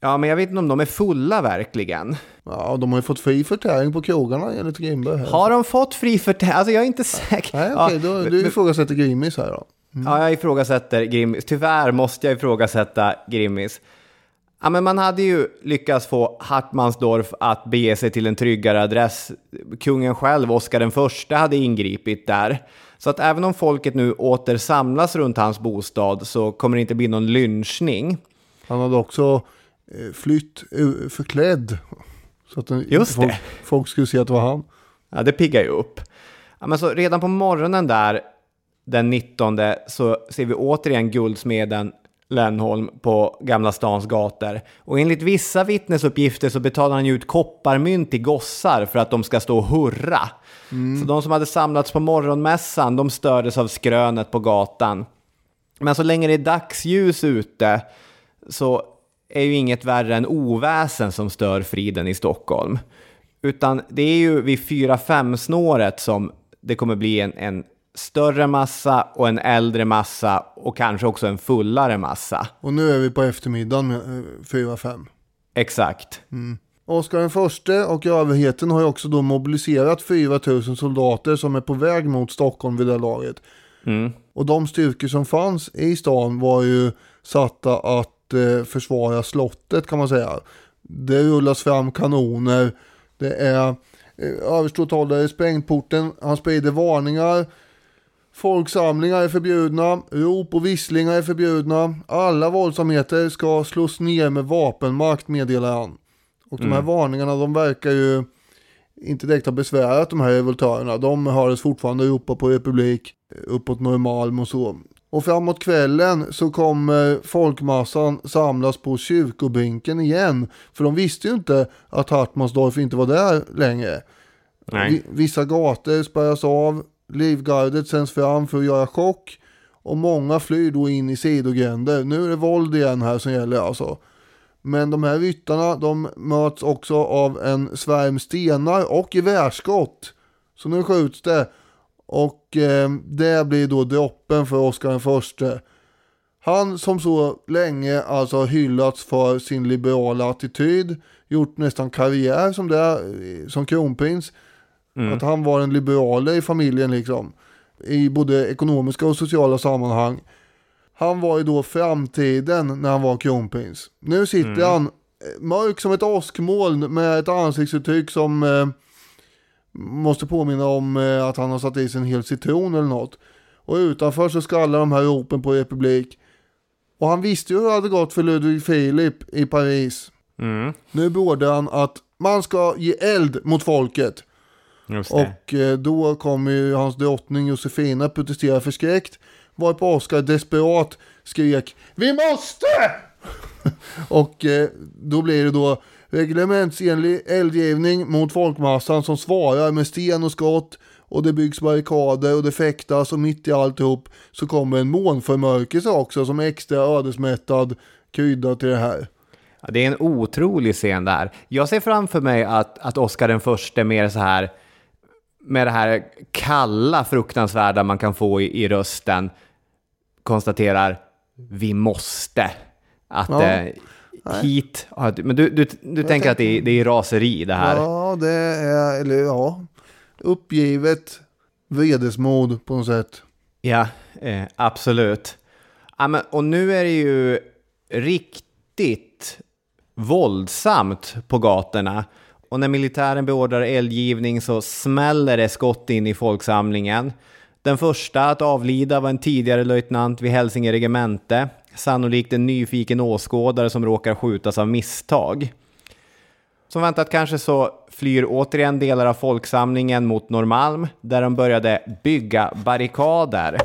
Ja, men jag vet inte om de är fulla verkligen. Ja, de har ju fått fri förtäring på krogarna enligt Grimberg. Här. Har de fått fri förtäring? Alltså jag är inte säker. Nej, Ja, okej, då, men- du ifrågasätter Grimmis här då. Ja, jag ifrågasätter Grimmis. Tyvärr måste jag ifrågasätta Grimmis. Ja, men man hade ju lyckats få Hartmansdorf att bege sig till en tryggare adress. Kungen själv, Oscar den förste, hade ingripit där. Så att även om folket nu åter samlas runt hans bostad så kommer det inte bli någon lynchning. Han hade också flytt eh, förklädd. Så att Just folk, det. folk skulle se att det var han. Ja, det piggar ju upp. Ja, men så redan på morgonen där, den 19, så ser vi återigen guldsmeden Lennholm på Gamla stans gator. Och enligt vissa vittnesuppgifter så betalar han ju ut kopparmynt till gossar för att de ska stå och hurra. Så de som hade samlats på morgonmässan, de stördes av skrönet på gatan. Men så länge det är dagsljus ute så är ju inget värre än oväsen som stör friden i Stockholm. Utan det är ju vid 4-5 snåret som det kommer bli en, en större massa och en äldre massa och kanske också en fullare massa. Och nu är vi på eftermiddagen med eh, 4-5. Exakt. Oscar den förste och överheten har ju också då mobiliserat 4 000 soldater som är på väg mot Stockholm vid det laget. Mm. Och de styrkor som fanns i stan var ju satta att eh, försvara slottet kan man säga. Det rullas fram kanoner, det är eh, överståthållare i sprängporten, han sprider varningar. Folksamlingar är förbjudna, rop och visslingar är förbjudna. Alla våldsamheter ska slås ner med vapenmakt meddelar han. Och de här varningarna de verkar ju inte direkt ha besvärat de här revoltörerna. De hördes fortfarande ropa på republik uppåt Norrmalm och så. Och framåt kvällen så kommer folkmassan samlas på kyrkobänken igen. För de visste ju inte att Hartmansdorf inte var där längre. Nej. Vi- Vissa gator spärras av, livgardet sänds fram för att göra chock. Och många flyr då in i sidogränder. Nu är det våld igen här som gäller alltså. Men de här ryttarna de möts också av en svärm stenar och gevärsskott. Så nu skjuts det. Och eh, det blir då droppen för Oscar den förste. Han som så länge alltså har hyllats för sin liberala attityd, gjort nästan karriär som det, eh, som kronprins. Att han var en liberale i familjen liksom. I både ekonomiska och sociala sammanhang. Han var ju då framtiden när han var kronprins. Nu sitter han eh, mörk som ett åskmoln med ett ansiktsuttryck som eh, måste påminna om eh, att han har satt i sig en hel citron eller något. Och utanför så skallar de här ropen på republik. Och han visste ju hur det hade gått för Ludvig Filip i Paris. Mm. Nu beordrar han att man ska ge eld mot folket. Och eh, då kommer ju hans drottning Josefina protestera förskräckt. Varpå Oscar desperat skrek Vi måste! och eh, då blir det då reglementsenlig eldgivning mot folkmassan som svarar med sten och skott. Och det byggs barrikader och det fäktas och mitt i alltihop så kommer en månförmörkelse också som är extra ödesmättad krydda till det här. Ja, det är en otrolig scen där. Jag ser framför mig att, att Oscar den förste mer så här med det här kalla fruktansvärda man kan få i, i rösten konstaterar vi måste. Att Ja. eh, hit, du- men du, du, du tänker att det är, det är raseri det här? Ja, det är, eller ja. uppgivet vredesmod på något sätt. Ja, eh, absolut. Ja, men, och nu är det ju riktigt våldsamt på gatorna. Och när militären beordrar eldgivning så smäller det skott in i folksamlingen. Den första att avlida var en tidigare löjtnant vid Hälsinge regemente, sannolikt en nyfiken åskådare som råkar skjutas av misstag. Som väntat kanske så flyr återigen delar av folksamlingen mot Norrmalm, där de började bygga barrikader.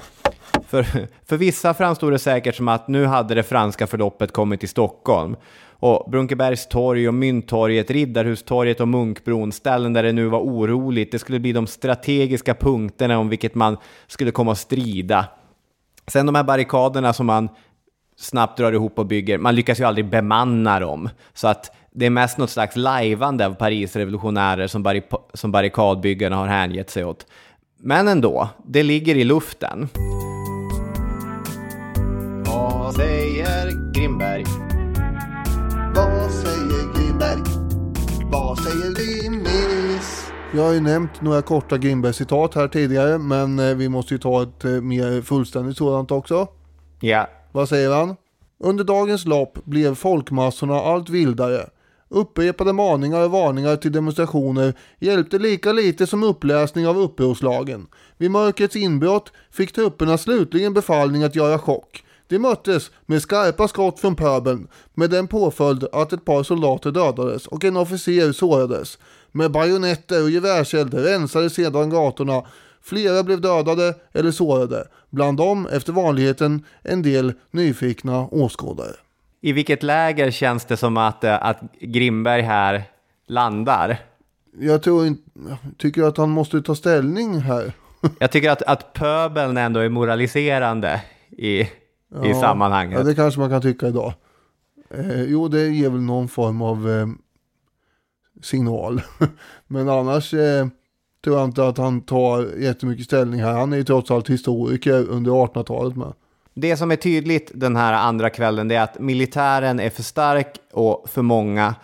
För, för vissa framstod det säkert som att nu hade det franska förloppet kommit till Stockholm. Och Brunkebergs torg och Mynttorget, Riddarhustorget och Munkbron, ställen där det nu var oroligt. Det skulle bli de strategiska punkterna om vilket man skulle komma att strida. Sen de här barrikaderna som man snabbt drar ihop och bygger, man lyckas ju aldrig bemanna dem. Så att det är mest något slags lajvande av Paris revolutionärer som, barri som barrikadbyggarna har hängett sig åt. Men ändå, det ligger i luften. Vad säger Grimberg? Vad säger Grimberg? Vad säger Grimmis? Jag har ju nämnt några korta Grimberg-citat här tidigare, men eh, vi måste ju ta ett eh, mer fullständigt sådant också. Ja. Vad säger han? Under dagens lopp blev folkmassorna allt vildare. Upprepade maningar och varningar till demonstrationer hjälpte lika lite som uppläsning av upprorslagen. Vid mörkrets inbrott fick trupperna slutligen befallning att göra chock. De möttes med skarpa skott från pöbeln med den påföljd att ett par soldater dödades och en officer sårades. Med bajonetter och gevärseld rensade sedan gatorna. Flera blev dödade eller sårade. Bland dem, efter vanligheten, en del nyfikna åskådare. I vilket läger känns det som att, eh, att Grimberg här landar? Jag tror inte, tycker att han måste ta ställning här. Jag tycker att, att pöbeln ändå är moraliserande i, ja, i sammanhanget. Ja, det kanske man kan tycka idag. Eh, jo, det ger väl någon form av eh, signal. Men annars eh, tror jag inte att han tar jättemycket ställning här. Han är ju trots allt historiker under 1800-talet med. Det som är tydligt den här andra kvällen det är att militären är för stark och för många.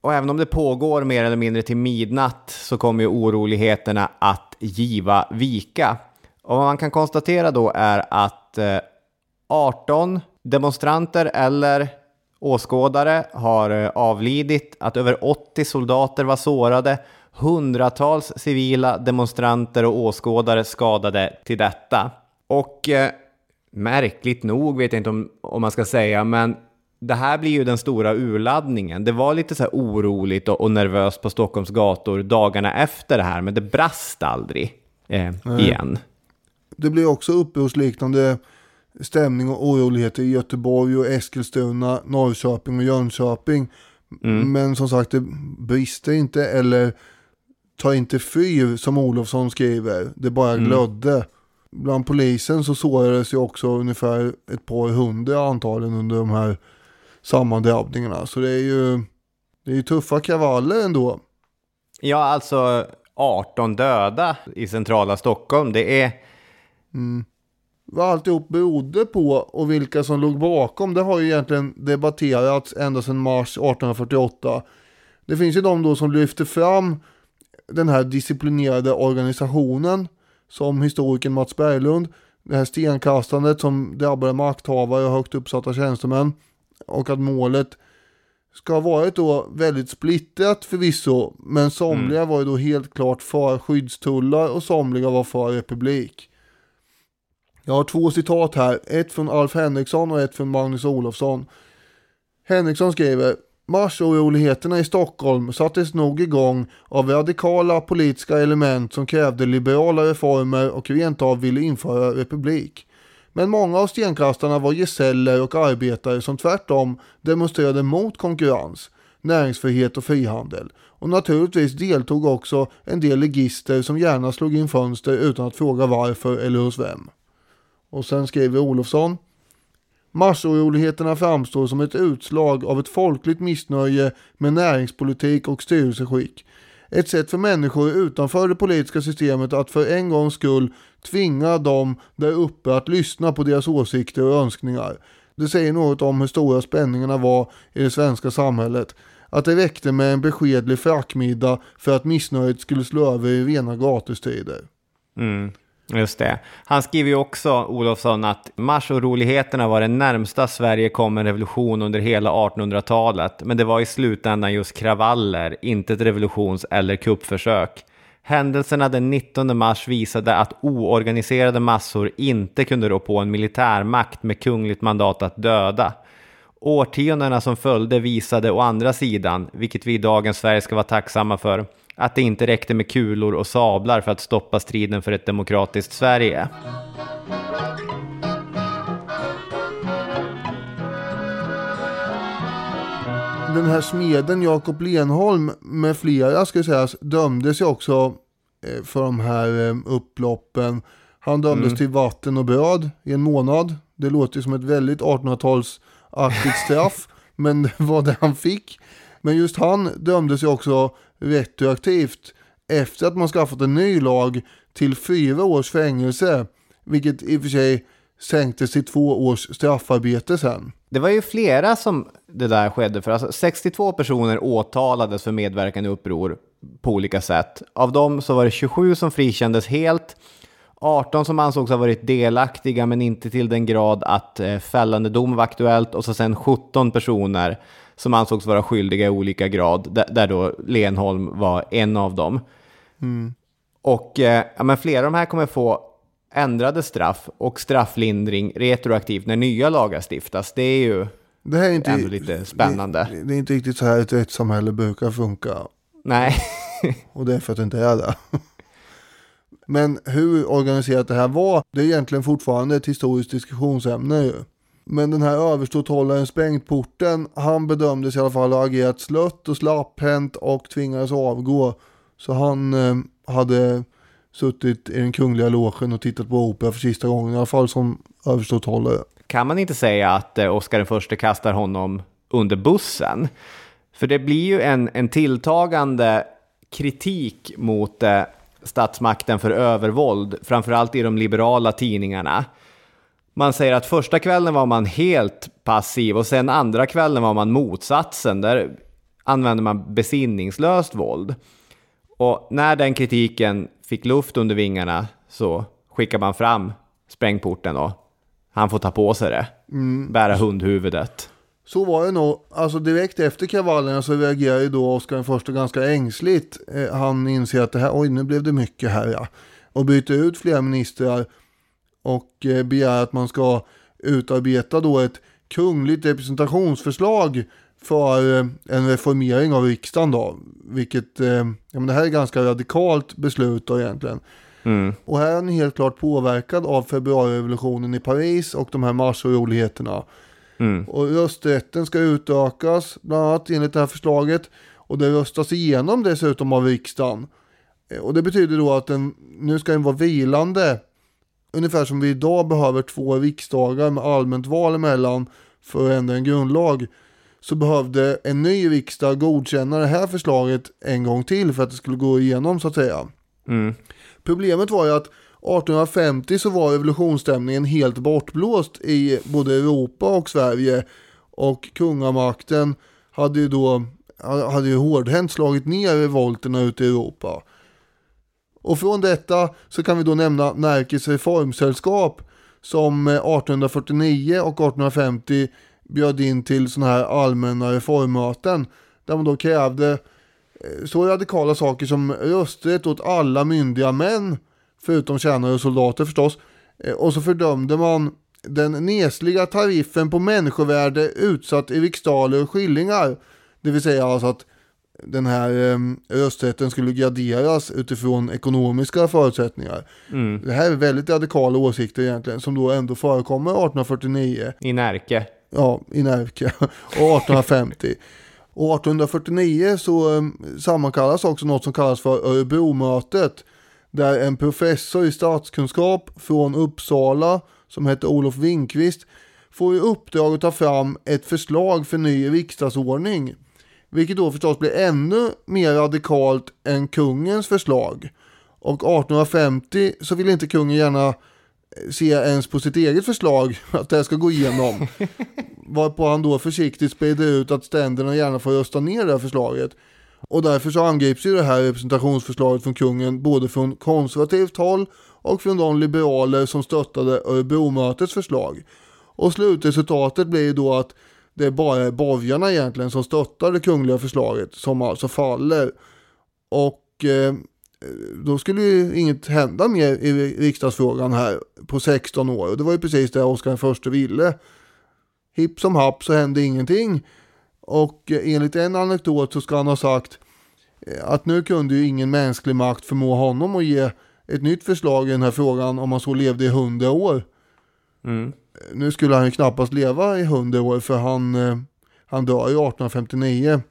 Och även om det pågår mer eller mindre till midnatt så kommer ju oroligheterna att giva vika. Och vad man kan konstatera då är att eh, 18 demonstranter eller åskådare har eh, avlidit, att över 80 soldater var sårade, hundratals civila demonstranter och åskådare skadade till detta. Och märkligt nog, vet jag inte om, om man ska säga, men det här blir ju den stora urladdningen. Det var lite så här oroligt och, och nervöst på Stockholms gator dagarna efter det här, men det brast aldrig eh, igen. Det blir också upprorsliknande stämning och oroligheter i Göteborg och Eskilstuna, Norrköping och Jönköping. Mm. Men som sagt, det brister inte eller tar inte fyr som Olofsson skriver. Det bara mm. glödde. Bland polisen så sårades ju också ungefär ett par hundra antagligen under de här sammandrabbningarna. Så det är ju, det är ju tuffa kravaller ändå. Ja, alltså 18 döda i centrala Stockholm. Det är... Mm. Vad alltihop berodde på och vilka som låg bakom, det har ju egentligen debatterats ända sedan mars 1848. Det finns ju de då som lyfter fram den här disciplinerade organisationen som historikern Mats Berglund, det här stenkastandet som drabbade makthavare och högt uppsatta tjänstemän och att målet ska ha varit då väldigt splittrat förvisso, men somliga mm. var ju då helt klart för skyddstullar och somliga var för republik. Jag har två citat här, ett från Alf Henriksson och ett från Magnus Olofsson. Henriksson skriver Marsoroligheterna i Stockholm sattes nog igång av radikala politiska element som krävde liberala reformer och rent av ville införa republik. Men många av stenkastarna var gesäller och arbetare som tvärtom demonstrerade mot konkurrens, näringsfrihet och frihandel. Och naturligtvis deltog också en del legister som gärna slog in fönster utan att fråga varför eller hos vem. Och sen skriver Olofsson Marsoroligheterna framstår som ett utslag av ett folkligt missnöje med näringspolitik och styrelseskick. Ett sätt för människor utanför det politiska systemet att för en gångs skull tvinga dem där uppe att lyssna på deras åsikter och önskningar. Det säger något om hur stora spänningarna var i det svenska samhället. att det räckte med en beskedlig frackmiddag för att missnöjet skulle slå över i rena gatustrider. Mm, just det. Han skriver ju också, Olofsson, att marsoroligheterna var det närmsta Sverige kom en revolution under hela 1800-talet, men det var i slutändan just kravaller, inte ett revolutions eller kuppförsök. Händelserna den 19 mars visade att oorganiserade massor inte kunde rå på en militärmakt med kungligt mandat att döda. Årtiondena som följde visade å andra sidan, vilket vi i dagens Sverige ska vara tacksamma för, att det inte räckte med kulor och sablar för att stoppa striden för ett demokratiskt Sverige. Den här smeden Jakob Lenholm med flera ska sägas dömdes ju också eh, för de här eh, upploppen. Han dömdes mm. till vatten och bröd i en månad. Det låter ju som ett väldigt 1800-talsaktigt straff, men det var det han fick. Men just han dömdes ju också retroaktivt efter att man skaffat en ny lag till fyra års fängelse, vilket i och för sig sänktes till två års straffarbete sen. Det var ju flera som det där skedde för. Alltså 62 personer åtalades för medverkan i uppror på olika sätt. Av dem så var det 27 som frikändes helt, 18 som ansågs ha varit delaktiga men inte till den grad att eh, fällande dom var aktuellt och så sen 17 personer som ansågs vara skyldiga i olika grad, där, där då Lenholm var en av dem. Mm. Och eh, ja, men flera av de här kommer få ändrade straff och strafflindring retroaktivt när nya lagar stiftas. Det är ju det är inte, ändå lite spännande. Det, det är inte riktigt så här ett rättssamhälle brukar funka. Nej. och det är för att det inte är det. Men hur organiserat det här var, det är egentligen fortfarande ett historiskt diskussionsämne ju. Men den här överståthållaren Sprängporten, han bedömdes i alla fall ha agerat slött och slapphänt och tvingades avgå. Så han eh, hade suttit i den kungliga logen och tittat på opera för sista gången, i alla fall som överståthållare. Kan man inte säga att eh, Oscar förste kastar honom under bussen? För det blir ju en, en tilltagande kritik mot eh, statsmakten för övervåld, framförallt i de liberala tidningarna. Man säger att första kvällen var man helt passiv och sen andra kvällen var man motsatsen. Där använde man besinningslöst våld. Och när den kritiken fick luft under vingarna så skickar man fram sprängporten och han får ta på sig det. Mm. Bära hundhuvudet. Så var det nog. Alltså direkt efter kravallerna så reagerar ju då Oscar den första ganska ängsligt. Eh, han inser att det här, oj nu blev det mycket här ja. Och byter ut flera ministrar och eh, begär att man ska utarbeta då ett kungligt representationsförslag för eh, en reformering av riksdagen då. Vilket, eh, ja men det här är ganska radikalt beslut då egentligen. Mm. Och här är han helt klart påverkad av februarirevolutionen i Paris och de här marsoroligheterna. Mm. Och rösträtten ska utökas, bland annat enligt det här förslaget. Och det röstas igenom dessutom av riksdagen. Och det betyder då att den, nu ska den vara vilande. Ungefär som vi idag behöver två riksdagar med allmänt val emellan för att ändra en grundlag så behövde en ny riksdag godkänna det här förslaget en gång till för att det skulle gå igenom så att säga. Mm. Problemet var ju att 1850 så var revolutionsstämningen helt bortblåst i både Europa och Sverige och kungamakten hade ju då hade ju hårdhänt slagit ner revolterna ute i Europa. Och från detta så kan vi då nämna Närkes reformsällskap som eh, 1849 och 1850 bjöd in till sådana här allmänna reformmöten där man då krävde eh, så radikala saker som rösträtt åt alla myndiga män förutom tjänare och soldater förstås. Eh, och så fördömde man den nesliga tariffen på människovärde utsatt i riksdaler och skillingar. Det vill säga alltså att den här eh, rösträtten skulle graderas utifrån ekonomiska förutsättningar. Mm. Det här är väldigt radikala åsikter egentligen som då ändå förekommer 1849. I Närke ja, i Närke och 1850. Och 1849 så um, sammankallas också något som kallas för Örebromötet. Där en professor i statskunskap från Uppsala som heter Olof Winkvist får i uppdrag att ta fram ett förslag för ny riksdagsordning. Vilket då förstås blir ännu mer radikalt än kungens förslag. Och 1850 så vill inte kungen gärna se ens på sitt eget förslag att det ska gå igenom. Varpå han då försiktigt sprider ut att ständerna gärna får rösta ner det här förslaget. Och därför så angrips ju det här representationsförslaget från kungen både från konservativt håll och från de liberaler som stöttade Örebromötets förslag. Och slutresultatet blir ju då att det är bara borgarna egentligen som stöttar det kungliga förslaget som alltså faller. Och eh, då skulle ju inget hända mer i riksdagsfrågan här på 16 år. Och det var ju precis det Oscar I ville. Hipp som happ så hände ingenting. Och eh, enligt en anekdot så ska han ha sagt eh, att nu kunde ju ingen mänsklig makt förmå honom att ge ett nytt förslag i den här frågan om han så levde i hundra år. Mm. Nu skulle han ju knappast leva i hundra år för han, eh, han dör ju 1859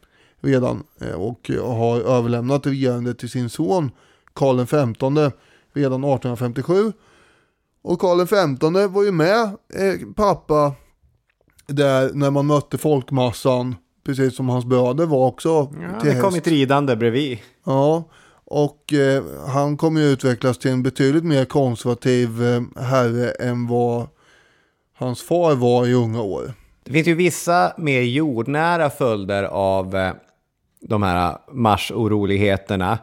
redan och har överlämnat regerandet till sin son Karl XV redan 1857. Och Karl XV var ju med pappa där när man mötte folkmassan Precis som hans bröder var också. Ja, till det kommit ridande bredvid. Ja, och eh, han kommer ju utvecklas till en betydligt mer konservativ eh, herre än vad hans far var i unga år. Det finns ju vissa mer jordnära följder av eh, de här marsoroligheterna.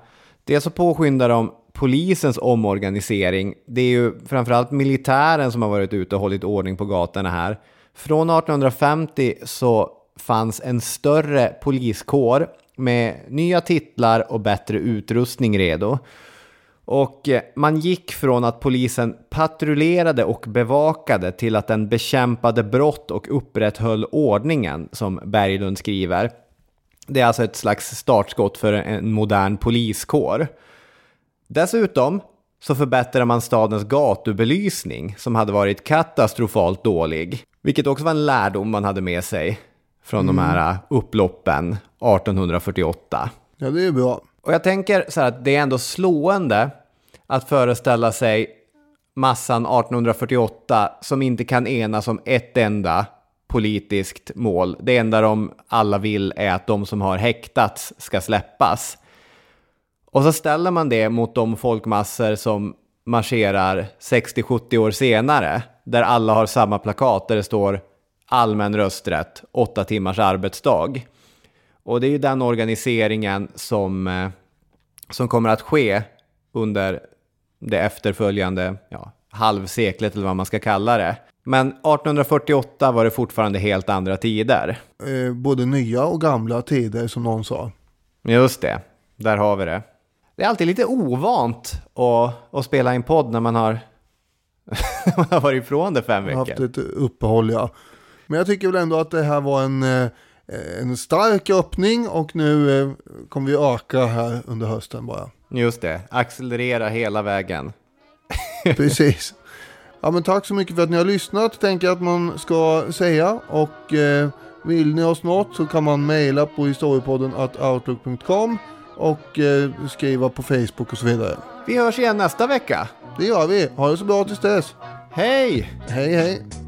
Dels så påskyndar de polisens omorganisering. Det är ju framförallt militären som har varit ute och hållit ordning på gatorna här. Från 1850 så fanns en större poliskår med nya titlar och bättre utrustning redo. Och eh, man gick från att polisen patrullerade och bevakade till att den bekämpade brott och upprätthöll ordningen, som Berglund skriver. Det är alltså ett slags startskott för en modern poliskår. Dessutom så förbättrar man stadens gatubelysning som hade varit katastrofalt dålig. Vilket också var en lärdom man hade med sig från mm. de här äh, upploppen 1848. Ja, det är bra. Och jag tänker så här att det är ändå slående att föreställa sig massan 1848 som inte kan enas om ett enda politiskt mål. Det enda de alla vill är att de som har häktats ska släppas. Och så ställer man det mot de folkmassor som marscherar 60-70 år senare, där alla har samma plakat där det står allmän rösträtt, åtta timmars arbetsdag. Och det är ju den organiseringen som, eh, som kommer att ske under det efterföljande ja, halvseklet eller vad man ska kalla det. Men 1848 var det fortfarande helt andra tider. Eh, både nya och gamla tider som någon sa. Just det, där har vi det. Det är alltid lite ovant att, att spela en podd när man har, man har varit ifrån det fem veckor. Haft ett uppehåll ja. Men jag tycker väl ändå att det här var en, eh, en stark öppning och nu eh, kommer vi öka här under hösten bara. Just det, accelerera hela vägen. Precis. Ja men tack så mycket för att ni har lyssnat, tänker jag att man ska säga. Och eh, vill ni oss något så kan man mejla på historiepodden outlook.com och eh, skriva på Facebook och så vidare. Vi hörs igen nästa vecka. Det gör vi. Ha det så bra tills dess. Hej! Hej hej.